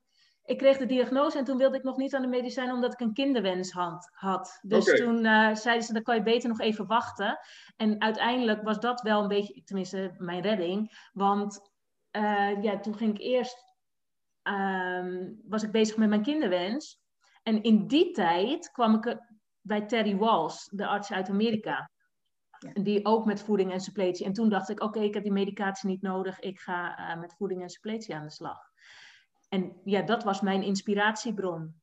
ik kreeg de diagnose en toen wilde ik nog niet aan de medicijnen omdat ik een kinderwens had. had. Dus toen uh, zeiden ze, dan kan je beter nog even wachten. En uiteindelijk was dat wel een beetje, tenminste mijn redding. Want uh, ja, toen ging ik eerst, uh, was ik bezig met mijn kinderwens. En in die tijd kwam ik bij Terry Walls, de arts uit Amerika. Die ook met voeding en suppletie. En toen dacht ik, oké, ik heb die medicatie niet nodig. Ik ga uh, met voeding en suppletie aan de slag. En ja, dat was mijn inspiratiebron.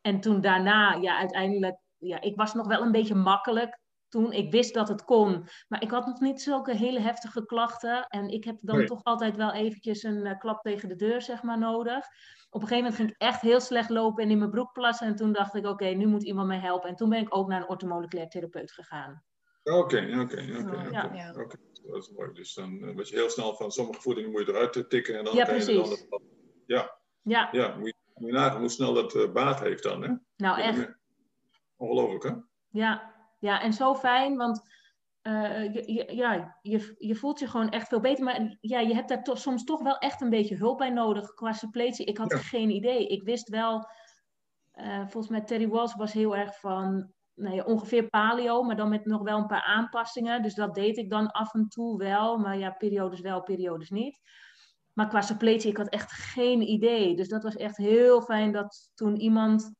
En toen daarna, ja, uiteindelijk, ja, ik was nog wel een beetje makkelijk toen. Ik wist dat het kon, maar ik had nog niet zulke hele heftige klachten. En ik heb dan toch altijd wel eventjes een uh, klap tegen de deur, zeg maar, nodig. Op een gegeven moment ging ik echt heel slecht lopen en in mijn broek plassen. En toen dacht ik, oké, nu moet iemand mij helpen. En toen ben ik ook naar een ortomoleculair therapeut gegaan. Oké, oké, oké. Dat is mooi. Dus dan uh, je heel snel van sommige voedingen moet je eruit tikken en dan ja, precies. Ja. Ja. Ja, moet je, Moet je nagaan hoe snel dat uh, baat heeft dan, hè? Nou, echt. Ongelooflijk, hè? Ja, ja, en zo fijn, want uh, je, ja, je, je voelt je gewoon echt veel beter. Maar ja, je hebt daar toch soms toch wel echt een beetje hulp bij nodig qua suppletie. Ik had geen idee. Ik wist wel, uh, volgens mij Terry Walsh was heel erg van nee, ongeveer paleo, maar dan met nog wel een paar aanpassingen. Dus dat deed ik dan af en toe wel. Maar ja, periodes wel, periodes niet. Maar qua suppletie, ik had echt geen idee. Dus dat was echt heel fijn dat toen iemand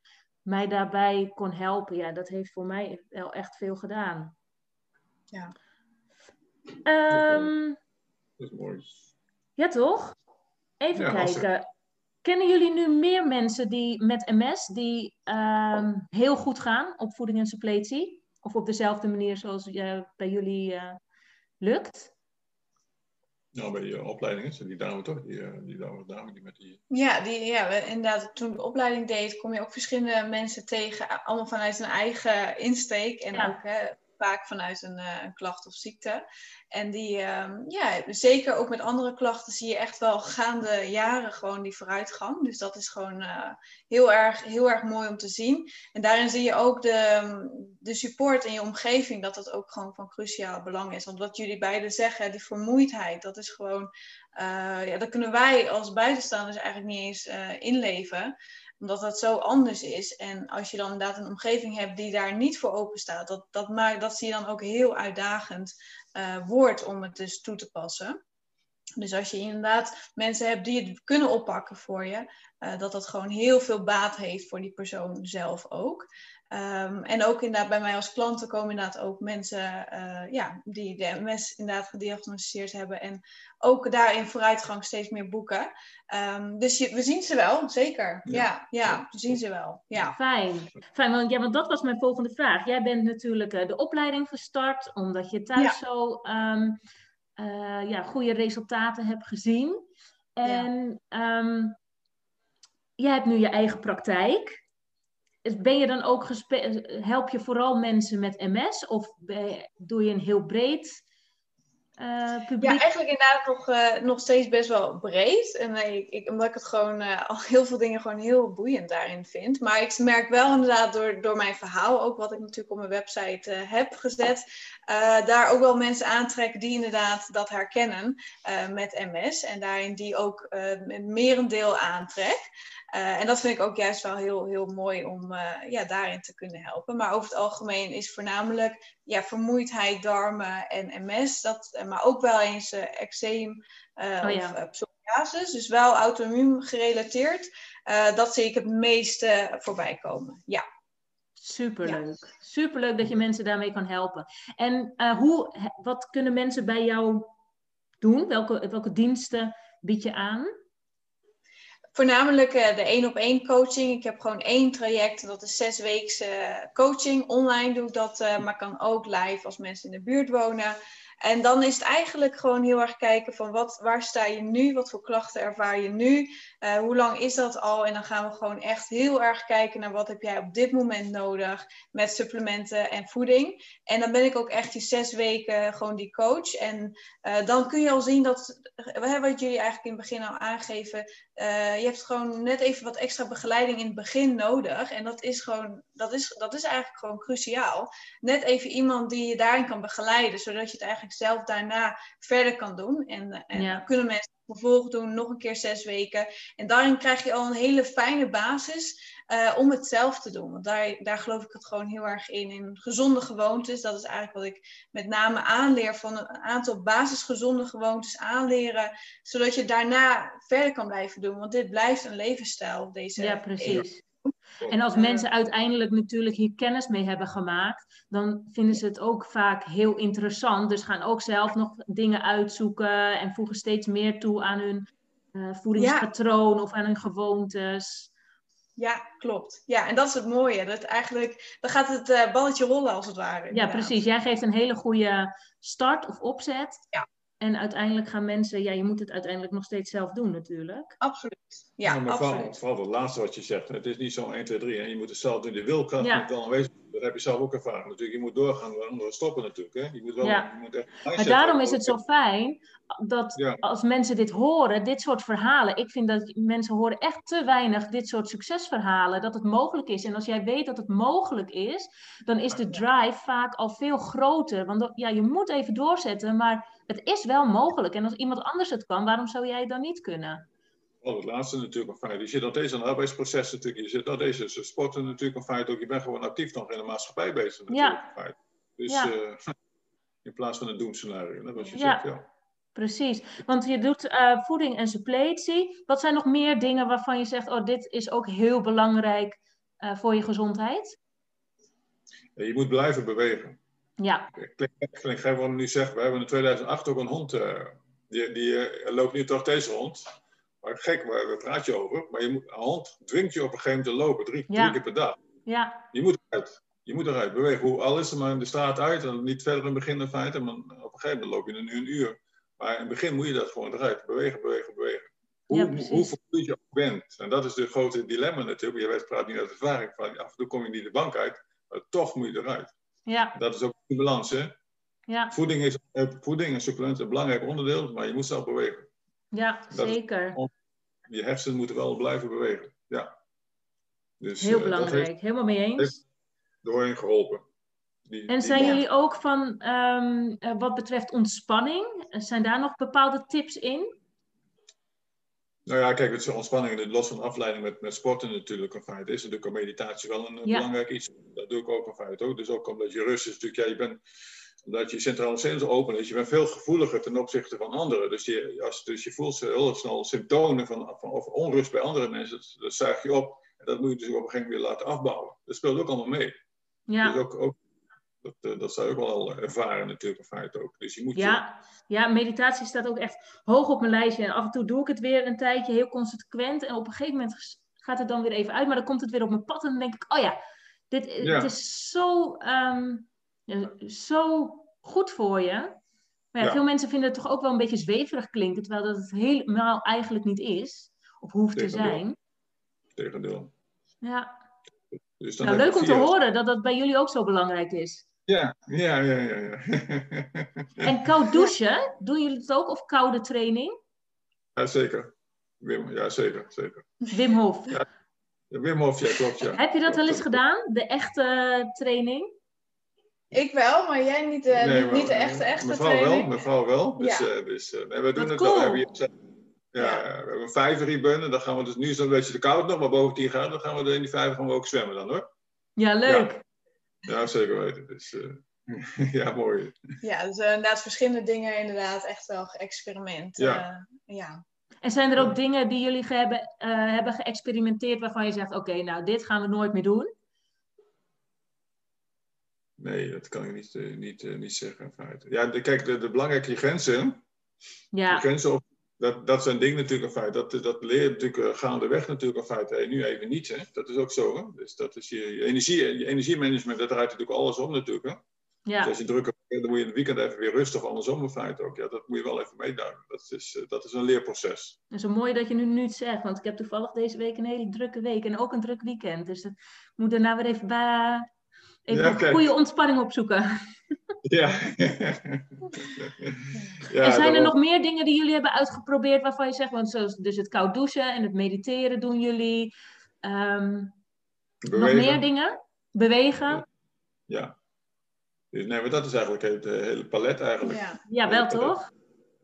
mij daarbij kon helpen. Ja, dat heeft voor mij wel echt veel gedaan. Ja. Um, dat is mooi. Ja, toch? Even kijken. Kennen jullie nu meer mensen die met MS die um, heel goed gaan op voeding en suppletie? Of op dezelfde manier zoals uh, bij jullie uh, lukt? Nou, bij die opleidingen, die dame toch? Die, uh, die dame, die met die... Ja, die, ja, inderdaad, toen ik de opleiding deed, kom je ook verschillende mensen tegen, allemaal vanuit hun eigen insteek. En Ja. ook hè, vaak vanuit een, eh, een klacht of ziekte. En die, ehm, ja, zeker ook met andere klachten zie je echt wel gaande jaren gewoon die vooruitgang. Dus dat is gewoon eh, heel, erg, heel erg mooi om te zien. En daarin zie je ook de, de support in je omgeving, dat dat ook gewoon van cruciaal belang is. Want wat jullie beiden zeggen, die vermoeidheid, dat is gewoon, eh, ja, dat kunnen wij als buitenstaanders eigenlijk niet eens eh, inleven omdat dat zo anders is. En als je dan inderdaad een omgeving hebt die daar niet voor open staat, dat, dat, dat zie je dan ook heel uitdagend uh, wordt om het dus toe te passen. Dus als je inderdaad mensen hebt die het kunnen oppakken voor je, uh, dat dat gewoon heel veel baat heeft voor die persoon zelf ook. Um, en ook inderdaad bij mij als klanten komen inderdaad ook mensen uh, ja, die de MS inderdaad gediagnosticeerd hebben en ook daarin vooruitgang steeds meer boeken. Um, dus je, we zien ze wel, zeker. Ja, ja, ja we zien ze wel. Ja. Fijn. Fijn want, ja, want dat was mijn volgende vraag. Jij bent natuurlijk uh, de opleiding gestart omdat je thuis ja. zo um, uh, ja, goede resultaten hebt gezien. En ja. jij hebt nu je eigen praktijk ben je dan ook help je vooral mensen met MS of doe je een heel breed uh, publiek? Ja, eigenlijk inderdaad nog, uh, nog steeds best wel breed. En uh, ik, ik, omdat ik het gewoon al heel veel dingen gewoon heel boeiend daarin vind. Maar ik merk wel inderdaad door, door mijn verhaal, ook wat ik natuurlijk op mijn website heb gezet, daar ook wel mensen aantrekken die inderdaad dat herkennen met MS. En daarin die ook met merendeel aantrek. En dat vind ik ook juist wel heel, heel mooi om ja, daarin te kunnen helpen. Maar over het algemeen is voornamelijk ja, vermoeidheid, darmen en MS. Dat, maar ook wel eens uh, eczeem oh, ja. of psoriasis. Dus wel auto-immuun gerelateerd. dat zie ik het meeste voorbij komen. Ja. Superleuk. Ja. Superleuk dat je mensen daarmee kan helpen. En hoe, wat kunnen mensen bij jou doen? Welke, welke diensten bied je aan? Voornamelijk uh, de één op één coaching. Ik heb gewoon één traject, dat is zes weken coaching. Online doe ik dat, maar kan ook live als mensen in de buurt wonen. En dan is het eigenlijk gewoon heel erg kijken van wat, waar sta je nu? Wat voor klachten ervaar je nu? Uh, hoe lang is dat al? En dan gaan we gewoon echt heel erg kijken naar wat heb jij op dit moment nodig met supplementen en voeding. En dan ben ik ook echt die zes weken gewoon die coach. En uh, dan kun je al zien dat, wat jullie eigenlijk in het begin al aangeven, uh, je hebt gewoon net even wat extra begeleiding in het begin nodig. En dat is gewoon, dat is, dat is eigenlijk gewoon cruciaal. Net even iemand die je daarin kan begeleiden, zodat je het eigenlijk zelf daarna verder kan doen. En, en ja. kunnen mensen vervolgens doen, nog een keer zes weken. En daarin krijg je al een hele fijne basis uh, om het zelf te doen. Want daar, daar geloof ik het gewoon heel erg in. In gezonde gewoontes, dat is eigenlijk wat ik met name aanleer van een aantal basisgezonde gewoontes aanleren. Zodat je daarna verder kan blijven doen. Want dit blijft een levensstijl. Deze ja, precies. En als mensen uiteindelijk natuurlijk hier kennis mee hebben gemaakt, dan vinden ze het ook vaak heel interessant. Dus gaan ook zelf nog dingen uitzoeken en voegen steeds meer toe aan hun uh, voedingspatroon ja. of aan hun gewoontes. Ja, klopt. Ja, en dat is het mooie. Dat eigenlijk, dan gaat het uh, balletje rollen als het ware. Ja, precies. Jij geeft een hele goede start of opzet. Ja. En uiteindelijk gaan mensen, ja, je moet het uiteindelijk nog steeds zelf doen natuurlijk. Absoluut. Ja, ja maar absoluut. Vooral, vooral het laatste wat je zegt. Het is niet zo 1, 2, 3. En je moet het zelf doen. De wilkracht ja. moet wel aanwezig dat heb je zelf ook ervaren natuurlijk. Je moet doorgaan waar anderen stoppen natuurlijk. Hè? Je moet wel, Ja. je moet echt Maar daarom is het zo fijn dat Ja. als mensen dit horen, dit soort verhalen. Ik vind dat mensen horen echt te weinig dit soort succesverhalen, dat het mogelijk is. En als jij weet dat het mogelijk is, dan is de drive vaak al veel groter. Want ja, je moet even doorzetten, maar het is wel mogelijk. En als iemand anders het kan, waarom zou jij het dan niet kunnen? Oh, het laatste natuurlijk een feit. Je zit steeds aan het arbeidsproces natuurlijk. Je nog deze sporten natuurlijk een feit ook. Je bent gewoon actief nog in de maatschappij bezig natuurlijk Ja. een feit. Dus Ja. eh, in plaats van een doemscenario. Dat was je Ja. zegt, ja. Precies, want je doet eh, voeding en suppletie. Wat zijn nog meer dingen waarvan je zegt, oh, dit is ook heel belangrijk eh, voor je gezondheid? Je moet blijven bewegen. Ja, Ik klink ik wat nu zeg. We hebben in 2008 ook een hond. eh, die die eh, loopt nu toch deze hond. Maar gek, waar, praat je over? Maar je moet, een hond dwingt je op een gegeven moment te lopen. Drie, Ja. drie keer per dag. ja, Je moet eruit. Je moet eruit bewegen. Hoe al is het maar in de straat uit. En niet verder in het begin in feite. Maar op een gegeven moment loop je nu een uur. Maar in het begin moet je dat gewoon eruit. Bewegen, bewegen, bewegen. Hoe, Ja, hoe vermoeid je ook bent. En dat is de grote dilemma natuurlijk. Je weet, praat niet uit ervaring. Van, af en toe kom je niet de bank uit. Maar toch moet je eruit. Ja, Dat is ook de balans. Hè? ja, Voeding, is, eh, voeding en supplementen een belangrijk onderdeel. Maar je moet zelf bewegen. ja, Dat is- zeker. Je hersenen moeten wel blijven bewegen. Ja. Dus, Heel eh, belangrijk, heeft helemaal mee eens. heeft- doorheen geholpen. Die, En zijn jullie ook van, ehm, eh, wat betreft ontspanning, zijn daar nog bepaalde tips in? Nou ja, kijk, het is ontspanning, het los van afleiding met, met sporten natuurlijk een feit. Is natuurlijk ook meditatie wel een Ja. belangrijk iets. Dat doe ik ook een feit ook. Dus ook omdat je rust is natuurlijk, ja, je bent, omdat je centrale zenuwen open is, je bent veel gevoeliger ten opzichte van anderen. Dus je, als, dus je voelt heel snel symptomen van, van of onrust bij andere mensen, dat, dat zuig je op. En dat moet je dus op een gegeven moment weer laten afbouwen. Dat speelt ook allemaal mee. Ja, Dus ook, ook, dat, eh, dat zou ook wel ervaren natuurlijk ook. Dus je moet je- ja, ja, meditatie staat ook echt hoog op mijn lijstje. En af en toe doe ik het weer een tijdje heel consequent. En op een gegeven moment gaat het dan weer even uit, maar dan komt het weer op mijn pad. En dan denk ik, oh ja, dit, Ja. het is zo, ehm, ja, zo goed voor je. Maar ja, Ja. veel mensen vinden het toch ook wel een beetje zweverig klinken, terwijl dat het helemaal eigenlijk niet is. Of hoeft te zijn. tegendeel. Ja. Dus dan Nou, leuk om te horen dat dat bij jullie ook zo belangrijk is. Ja, ja, ja, ja. ja. En koud douchen, doen jullie het ook? Of koude training? ja, zeker. Wim, ja, zeker, zeker. Wim Hof. Ja, Wim Hof, ja, klopt, ja. Heb je dat wel eens gedaan? De echte eh, training? Ik wel, maar jij niet, de Nee, niet, maar- niet de echte, echte mevrouw training. wel, mevrouw wel. Dus, Ja. eh, dus eh, nee, we doen Wat het wel. Cool. hebben, hier, ja, we hebben hier binnen. Dan gaan we dus nu is het een beetje te koud nog, maar boven 10 graden, dan gaan we in die vijver gaan we ook zwemmen dan hoor. Ja, leuk. Ja, zeker weten. Dus eh, ja, mooi. Ja, dus eh, inderdaad verschillende dingen inderdaad echt wel geëxperiment. Ja. eh, ja. En zijn er ook dingen die jullie ge- hebben, eh, hebben geëxperimenteerd waarvan je zegt, oké, nou dit gaan we nooit meer doen? Nee, dat kan ik niet, niet, niet zeggen in feite. Ja, de, kijk, de, de belangrijke grenzen, de Ja, grenzen op, dat, dat zijn dingen natuurlijk een feit. Dat, dat leer je natuurlijk eh, gaandeweg natuurlijk een feit. Hey, nu even niet, hè. Dat is ook zo, hè. Dus dat is je, je energie, je energiemanagement, dat draait natuurlijk alles om natuurlijk, hè. Dus ja, als je druk hebt, dan moet je in het weekend even weer rustig andersom in feite ook. Ja, dat moet je wel even meeduiden. Dat is, eh, dat is een leerproces. en zo mooi dat je nu, nu het zegt, want ik heb toevallig deze week een hele drukke week en ook een druk weekend. Dus dat ik moet daarna weer even, bij, even Ja, goede ontspanning opzoeken. Ja. ja en zijn er nog meer dingen die jullie hebben uitgeprobeerd waarvan je zegt, want zoals dus het koud douchen en het mediteren doen jullie. Ehm, nog meer dingen? Bewegen? Ja. Dus nee, maar dat is eigenlijk het eh, hele palet eigenlijk. Ja, Ja, wel Ja, toch?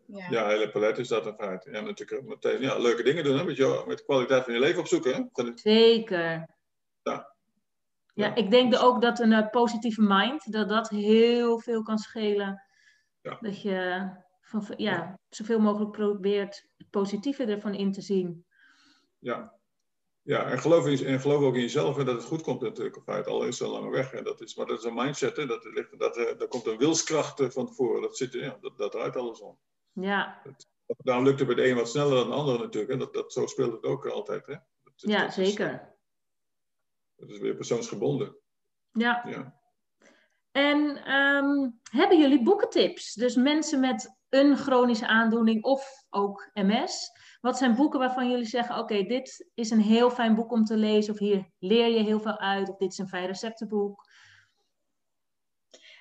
ja. Ja, het hele palet is dat in feite. En natuurlijk meteen ja, leuke dingen doen, hè, met, jou, met de kwaliteit van je leven opzoeken. Hè? Zeker. Ja. Ja, Ja. ik denk ook dat een eh, positieve mind, dat dat heel veel kan schelen. Ja. Dat je van, ja, zoveel mogelijk probeert het positieve ervan in te zien. Ja. Ja, en geloof, in, en geloof ook in jezelf en dat het goed komt natuurlijk. In feite, al is het een lange weg. Hè. Dat is, maar dat is een mindset. Hè. Dat, ligt, dat, eh, daar komt een wilskracht eh, van tevoren. Dat, zit, ja, dat, dat draait alles om. Ja, Daarom lukt het bij de een wat sneller dan de ander natuurlijk. Hè. Dat, dat, zo speelt het ook altijd. Hè. Dat ja dat is- zeker. Dat is weer persoonsgebonden. Ja. Ja. En ehm, hebben jullie boekentips? Dus mensen met een chronische aandoening of ook MS. Wat zijn boeken waarvan jullie zeggen: Oké, dit is een heel fijn boek om te lezen, of hier leer je heel veel uit, of dit is een fijn receptenboek?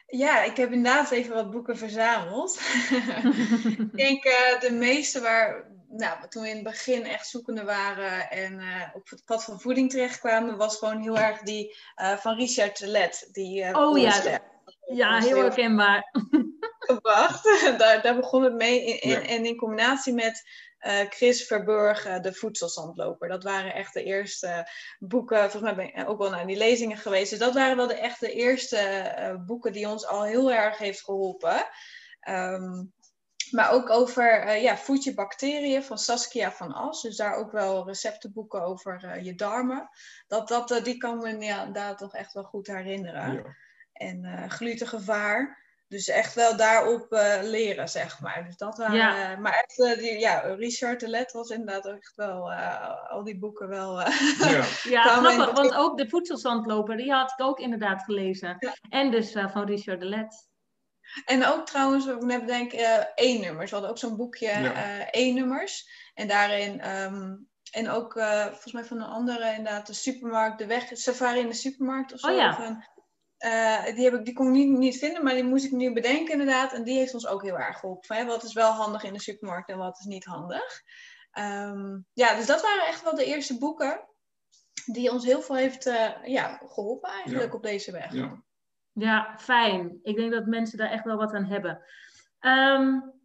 Ja, ik heb inderdaad even wat boeken verzameld. ik denk uh, de meeste waar, nou, toen we in het begin echt zoekende waren en uh, op het pad van voeding terechtkwamen, was gewoon heel erg die uh, van Richard Telet. Die, oh ja, ja, heel herkenbaar. Gebracht. daar, daar begon het mee. In, in, En in combinatie met uh, Chris Verburg, de voedselzandloper. Dat waren echt de eerste boeken. Volgens mij ben ik ook wel naar die lezingen geweest. Dus dat waren wel de echte eerste uh, boeken die ons al heel erg heeft geholpen. Um, maar ook over uh, ja, voed je bacteriën van Saskia van As. Dus daar ook wel receptenboeken over je darmen. Dat, dat, die kan me ja, daar toch echt wel goed herinneren. Ja. En glutengevaar. Dus echt wel daarop uh, leren, zeg maar. Dus dat waren, ja. uh, maar echt, uh, die, ja, Richard de Let was inderdaad ook echt wel, al die boeken wel... ja, ja grappig, want ook de voedselzandloper, die had ik ook inderdaad gelezen. Ja. En dus van Richard de Let. En ook trouwens, we hebben denk ik E-nummers. We hadden ook zo'n boekje ja. E-nummers. En daarin... Um, en ook volgens mij van een andere, inderdaad, de supermarkt, de weg, safari in de supermarkt of zo. Oh, ja. Of een, uh, die, heb ik, die kon ik niet, niet vinden, maar die moest ik nu bedenken inderdaad. En die heeft ons ook heel erg geholpen. Hè? Wat is wel handig in de supermarkt en wat is niet handig. Um, ja, dus dat waren echt wel de eerste boeken die ons heel veel heeft uh, ja, geholpen eigenlijk ja. op deze weg. Ja. Ja. fijn. Ik denk dat mensen daar echt wel wat aan hebben. Um,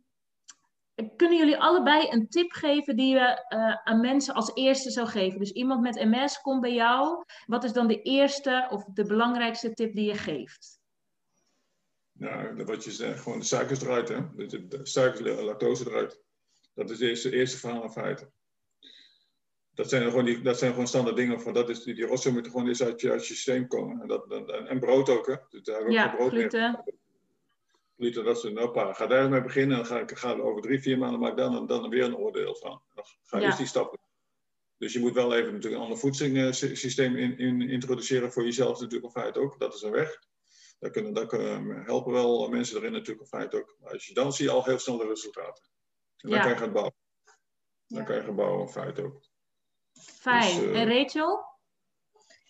kunnen jullie allebei een tip geven die je uh, aan mensen als eerste zou geven? Dus iemand met MS komt bij jou. Wat is dan de eerste of de belangrijkste tip die je geeft? Nou, wat je zegt, gewoon de suikers eruit, hè? De, de suikers, de lactose eruit. Dat is het eerste, eerste verhaal in feite. Dat zijn gewoon, die, dat zijn gewoon standaard dingen. Van, dat is, die, die rotzooi moet gewoon eens uit je, uit je systeem komen. En, dat, en, en brood ook, hè? Dus daar ook ja, brood gluten. Mee liter dat ze, nou pa, ga daarmee beginnen. En dan ga ik ga over drie, vier maanden maak ik dan, dan weer een oordeel van. Dan ga je ja. die stappen. Dus je moet wel even natuurlijk een ander voedingssysteem in, in, introduceren voor jezelf natuurlijk in feite ook. Dat is een weg. Daar, kunnen, daar kunnen, helpen wel mensen erin natuurlijk in feite ook. Maar als je dan zie je al heel snel de resultaten. En dan ja. kan je gaan bouwen. Dan ja. kan je gaan bouwen in feite ook. Fijn. Dus, uh, en Rachel?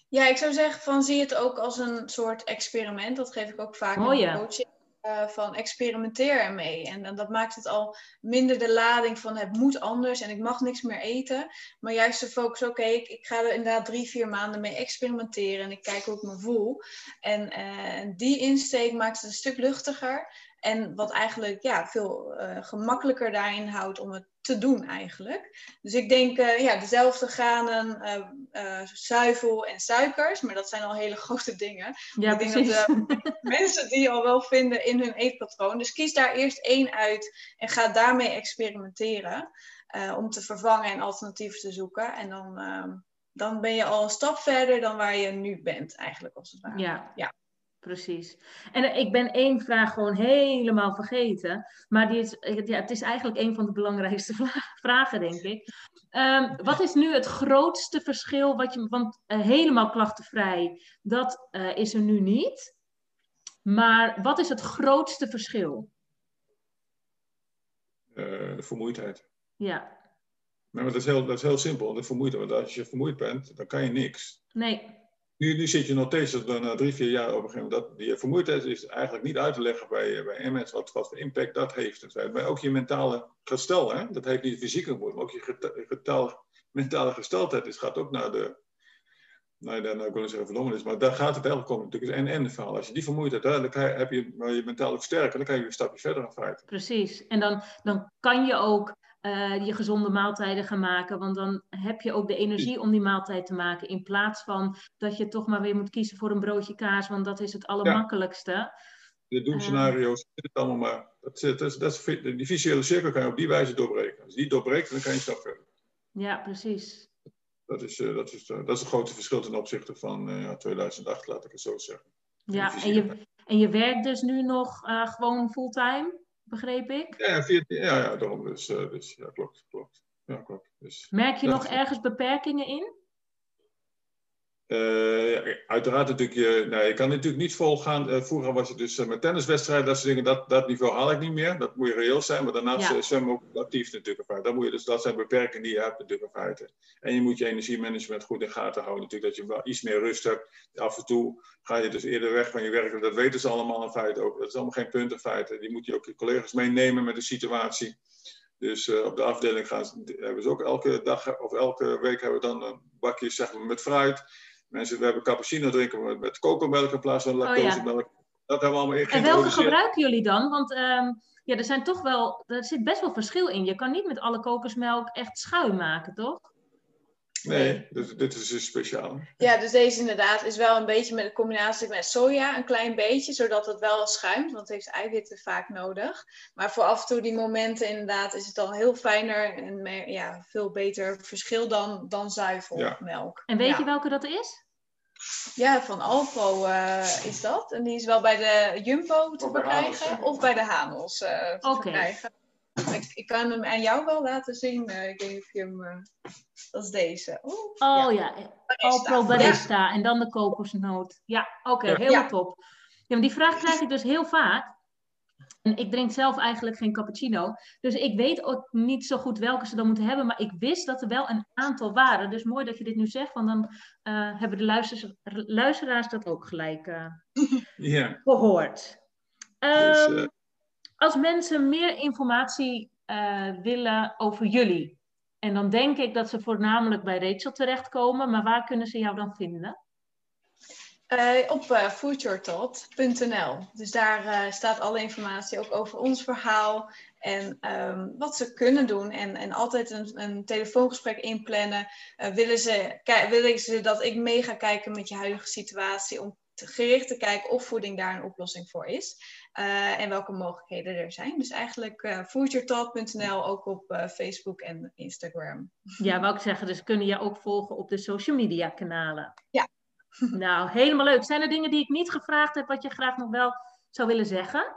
Ja, ik zou zeggen van zie het ook als een soort experiment. Dat geef ik ook vaak oh, in ja. coaching. Uh, van experimenteer ermee. En, en dat maakt het al minder de lading van het moet anders en ik mag niks meer eten. Maar juist de focus, oké, okay, ik, ik, ga er inderdaad drie, vier maanden mee experimenteren en ik kijk hoe ik me voel. En uh, die insteek maakt het een stuk luchtiger. En wat eigenlijk ja, veel uh, gemakkelijker daarin houdt om het te doen eigenlijk. Dus ik denk, uh, ja, dezelfde granen, uh, zuivel en suikers, maar dat zijn al hele grote dingen. Ja, ik denk dat mensen die al wel vinden in hun eetpatroon. Dus kies daar eerst één uit en ga daarmee experimenteren. om te vervangen en alternatieven te zoeken. En dan, ehm, dan ben je al een stap verder dan waar je nu bent eigenlijk als het ware. Ja. ja precies. En ik ben één vraag gewoon helemaal vergeten. Maar die is, ja, het is eigenlijk een van de belangrijkste vragen, denk ik. Um, wat is nu het grootste verschil? Wat je, want uh, helemaal klachtenvrij, dat uh, is er nu niet. Maar wat is het grootste verschil? Uh, de vermoeidheid. Ja. Nou, dat, is heel, dat is heel simpel, de vermoeidheid. Want als je vermoeid bent, dan kan je niks. Nee. Nu, zit je nog steeds na drie, vier jaar op een gegeven moment. Dat, die vermoeidheid is eigenlijk niet uit te leggen bij, bij MS wat, wat voor impact dat heeft. Maar ook je mentale gestel, hè? dat heeft niet de fysieke moed, maar ook je getale, mentale gesteldheid is, gaat ook naar de. Nou, dan nou, ik wil zeggen verdommenis, maar daar gaat het eigenlijk om. Natuurlijk is en-en verhaal. Als je die vermoeidheid hebt, dan heb je je mentaal versterken, dan kan je een stapje verder in feite. Precies. En dan, dan kan je ook uh, je gezonde maaltijden gaan maken. Want dan heb je ook de energie om die maaltijd te maken. In plaats van dat je toch maar weer moet kiezen voor een broodje kaas. Want dat is het allermakkelijkste. Ja. De doemscenario's, uh, het allemaal maar. Dat, dat, dat, dat, die visuele cirkel kan je op die wijze doorbreken. Als die doorbreekt, dan kan je een stap verder. Ja, precies. Dat is, uh, dat is, dat is een grote verschil ten opzichte van 2008, laat ik het zo zeggen. Ja, en je, en je werkt dus nu nog gewoon fulltime? Begreep ik? Ja, 14, ja, ja daarom. Dus, uh, dus ja, klopt, klopt. Ja, klopt. Dus, Merk je nog ergens beperkingen in? Uh, uiteraard natuurlijk, je, nou, je kan natuurlijk niet volgaan. Uh, vroeger was het dus uh, met tenniswedstrijden, dat soort dingen, dat, dat niveau haal ik niet meer. Dat moet je reëel zijn, maar daarnaast ja. zwemmen ook actief natuurlijk. Dat, moet je, dus, dat zijn beperkingen die je hebt natuurlijk in feite. En je moet je energiemanagement goed in gaten houden natuurlijk, dat je wel iets meer rust hebt. Af en toe ga je dus eerder weg van je werk, dat weten ze allemaal in feite ook. Dat is allemaal geen punt in feite. Die moet je ook je collega's meenemen met de situatie. Dus op de afdeling gaan, hebben ze ook elke dag of elke week hebben we dan een bakje zeg maar, met fruit Mensen, we hebben cappuccino drinken met kokomelk in plaats van lactosemelk. Oh, ja. Dat hebben we allemaal En welke gebruiken jullie dan? Want um, ja, er zijn toch wel, er zit best wel verschil in. Je kan niet met alle kokosmelk echt schuim maken, toch? Nee, dit, dit is dus speciaal. Ja, dus deze inderdaad is wel een beetje met een combinatie met soja, een klein beetje, zodat het wel schuimt, want het heeft eiwitten vaak nodig. Maar voor af en toe die momenten inderdaad is het dan heel fijner en meer, ja, veel beter verschil dan, dan zuivelmelk. En weet ja. je welke dat is? Ja, van Alpro uh, is dat. En die is wel bij de Jumbo te verkrijgen of bij de Hanels uh, te okay. verkrijgen. Ik, ik, kan hem aan jou wel laten zien. Ik weet niet of je hem. Uh, dat is deze. Oeh, oh ja, ja. Alpro Barista. Ja. En dan de kokosnoot. Ja, oké, okay, ja. helemaal top. Ja, maar die vraag krijg ik dus heel vaak. En ik drink zelf eigenlijk geen cappuccino. Dus ik weet ook niet zo goed welke ze dan moeten hebben. Maar ik wist dat er wel een aantal waren. Dus mooi dat je dit nu zegt. Want dan uh, hebben de luisteraars, luisteraars dat ook gelijk uh, yeah. gehoord. Dus, um, als mensen meer informatie uh, willen over jullie. En dan denk ik dat ze voornamelijk bij Rachel terechtkomen. Maar waar kunnen ze jou dan vinden? Uh, op uh. Dus daar staat alle informatie ook over ons verhaal en um, wat ze kunnen doen. En, en altijd een, een telefoongesprek inplannen. willen, ze, willen ze dat ik mee ga kijken met je huidige situatie om te, gericht te kijken of voeding daar een oplossing voor is. en welke mogelijkheden er zijn. Dus eigenlijk uh, ook op Facebook en Instagram. Ja, wou ik zeggen, dus kunnen je ook volgen op de social media kanalen. Ja, nou, helemaal leuk. Zijn er dingen die ik niet gevraagd heb, wat je graag nog wel zou willen zeggen?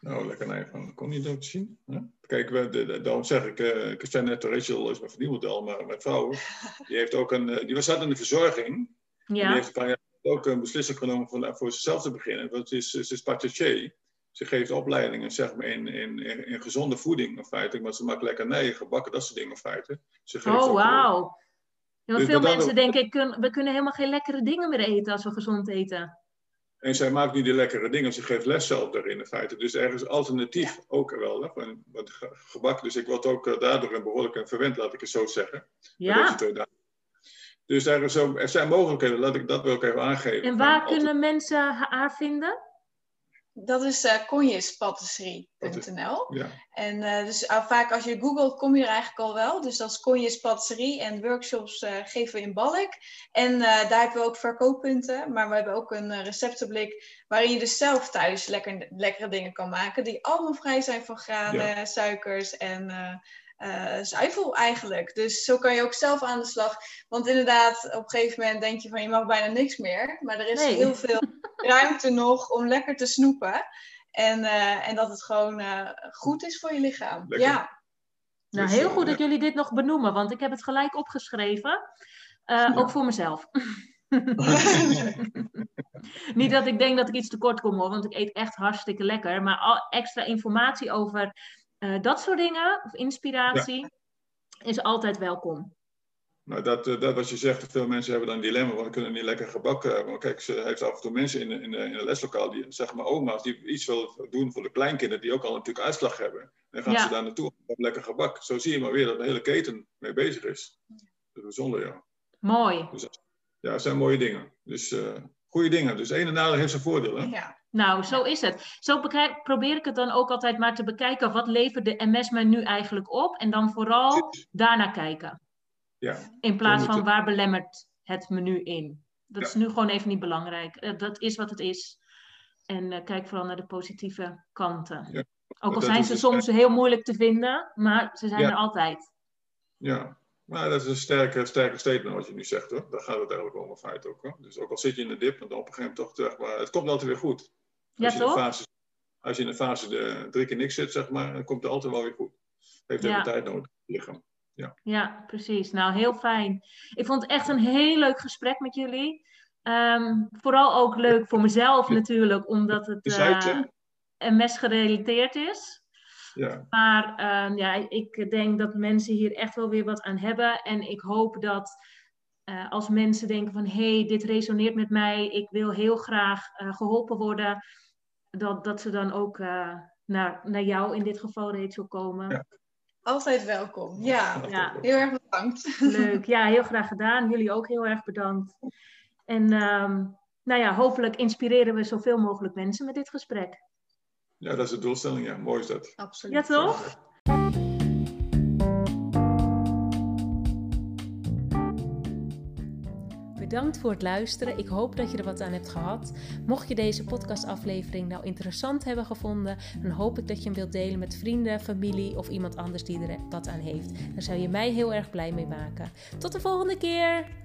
Nou, lekker naar van kon niet ook zien. Hè? Kijk, we, de, de, daarom zeg ik, uh, ik zei net, Rachel is mijn verdienmodel, maar mijn vrouw, die heeft ook een, die was in de verzorging. Ja. Die heeft een paar jaar ook een beslissing genomen voor, voor zichzelf te beginnen. Want ze is, ze is patissier. Ze geeft opleidingen zeg maar, in, in, in, gezonde voeding, in feite. Maar ze maakt lekkernijen, gebakken, dat soort dingen, in feite. Ze geeft oh, wauw. Ja, dus veel mensen denken, kun, we kunnen helemaal geen lekkere dingen meer eten als we gezond eten. En zij maakt niet die lekkere dingen, ze geeft les zelf daarin in feite. Dus er is alternatief ja. ook wel, hè, van gebak. Dus ik word ook daardoor een behoorlijk verwend, laat ik het zo zeggen. Ja. Dus er, is ook, er zijn mogelijkheden, laat ik dat wil ik even aangeven. En waar kunnen mensen haar vinden? Dat is uh, konjespatisserie.nl. Ja. En uh, dus uh, vaak als je googelt, kom je er eigenlijk al wel. Dus dat is Konjes Patisserie en workshops geven we in Balk. En daar hebben we ook verkooppunten. Maar we hebben ook een receptenblik waarin je dus zelf thuis lekker, lekkere dingen kan maken. Die allemaal vrij zijn van granen, ja. suikers en uh, zuivel eigenlijk. Dus zo kan je ook zelf aan de slag. Want inderdaad, op een gegeven moment denk je van je mag bijna niks meer. Maar er is nee. heel veel ruimte nog om lekker te snoepen. En, uh, en dat het gewoon uh, goed is voor je lichaam. Lekker. Ja. Nou, heel goed dat jullie dit nog benoemen, want ik heb het gelijk opgeschreven. Ja. Ook voor mezelf. Niet dat ik denk dat ik iets tekort kom hoor, want ik eet echt hartstikke lekker. Maar al extra informatie over uh, dat soort dingen, of inspiratie, ja. is altijd welkom. Nou, dat, dat wat je zegt, veel mensen hebben dan een dilemma, want we kunnen niet lekker gebakken hebben. Maar kijk, ze heeft af en toe mensen in, in, in een leslokaal, die, zeg maar oma's, die iets willen doen voor de kleinkinderen, die ook al natuurlijk uitslag hebben. Dan gaan ja. ze daar naartoe op lekker gebak. Zo zie je maar weer dat de hele keten mee bezig is. Dat is bijzonder, ja. Mooi. Dus, ja, dat zijn mooie dingen. Dus uh, goede dingen. Dus een en ander heeft zijn voordeel, hè? Ja. Nou, zo is het. Zo probeer ik het dan ook altijd maar te bekijken. Wat levert de MS me nu eigenlijk op? En dan vooral daarna kijken. Ja. In plaats van waar belemmert het me nu in? Dat ja. is nu gewoon even niet belangrijk. Dat is wat het is. En uh, kijk vooral naar de positieve kanten. Ja. Ook al zijn ze soms heel moeilijk te vinden, maar ze zijn er altijd. Ja, maar dat is een sterke, sterke statement wat je nu zegt hoor. Daar gaat het eigenlijk om in feite ook. Hoor. Dus ook al zit je in de dip, dan op een gegeven moment toch terug. Maar het komt altijd weer goed. Ja, als, je toch? Fase, als je in de fase de drie keer niks zit, zeg maar, dan komt het altijd wel weer goed. Heeft even ja. tijd nodig, lichaam. Ja. ja, precies. Nou, heel fijn. Ik vond het echt een heel leuk gesprek met jullie. Ehm, vooral ook leuk voor mezelf natuurlijk, omdat het uh, MS gerelateerd is. Ja. Maar ehm, ja, ik denk dat mensen hier echt wel weer wat aan hebben. En ik hoop dat uh, als mensen denken van hé, hey, dit resoneert met mij, ik wil heel graag uh, geholpen worden, dat, dat ze dan ook uh, naar, naar jou in dit geval Rachel komen. Ja. Altijd welkom. Ja. ja, heel erg bedankt. Leuk, ja, heel graag gedaan. Jullie ook heel erg bedankt. En um, nou ja, hopelijk inspireren we zoveel mogelijk mensen met dit gesprek. Ja, dat is de doelstelling. Ja, mooi is dat. Absoluut. Ja, toch? Bedankt voor het luisteren. Ik hoop dat je er wat aan hebt gehad. Mocht je deze podcastaflevering nou interessant hebben gevonden, dan hoop ik dat je hem wilt delen met vrienden, familie of iemand anders die er wat aan heeft. Daar zou je mij heel erg blij mee maken. Tot de volgende keer!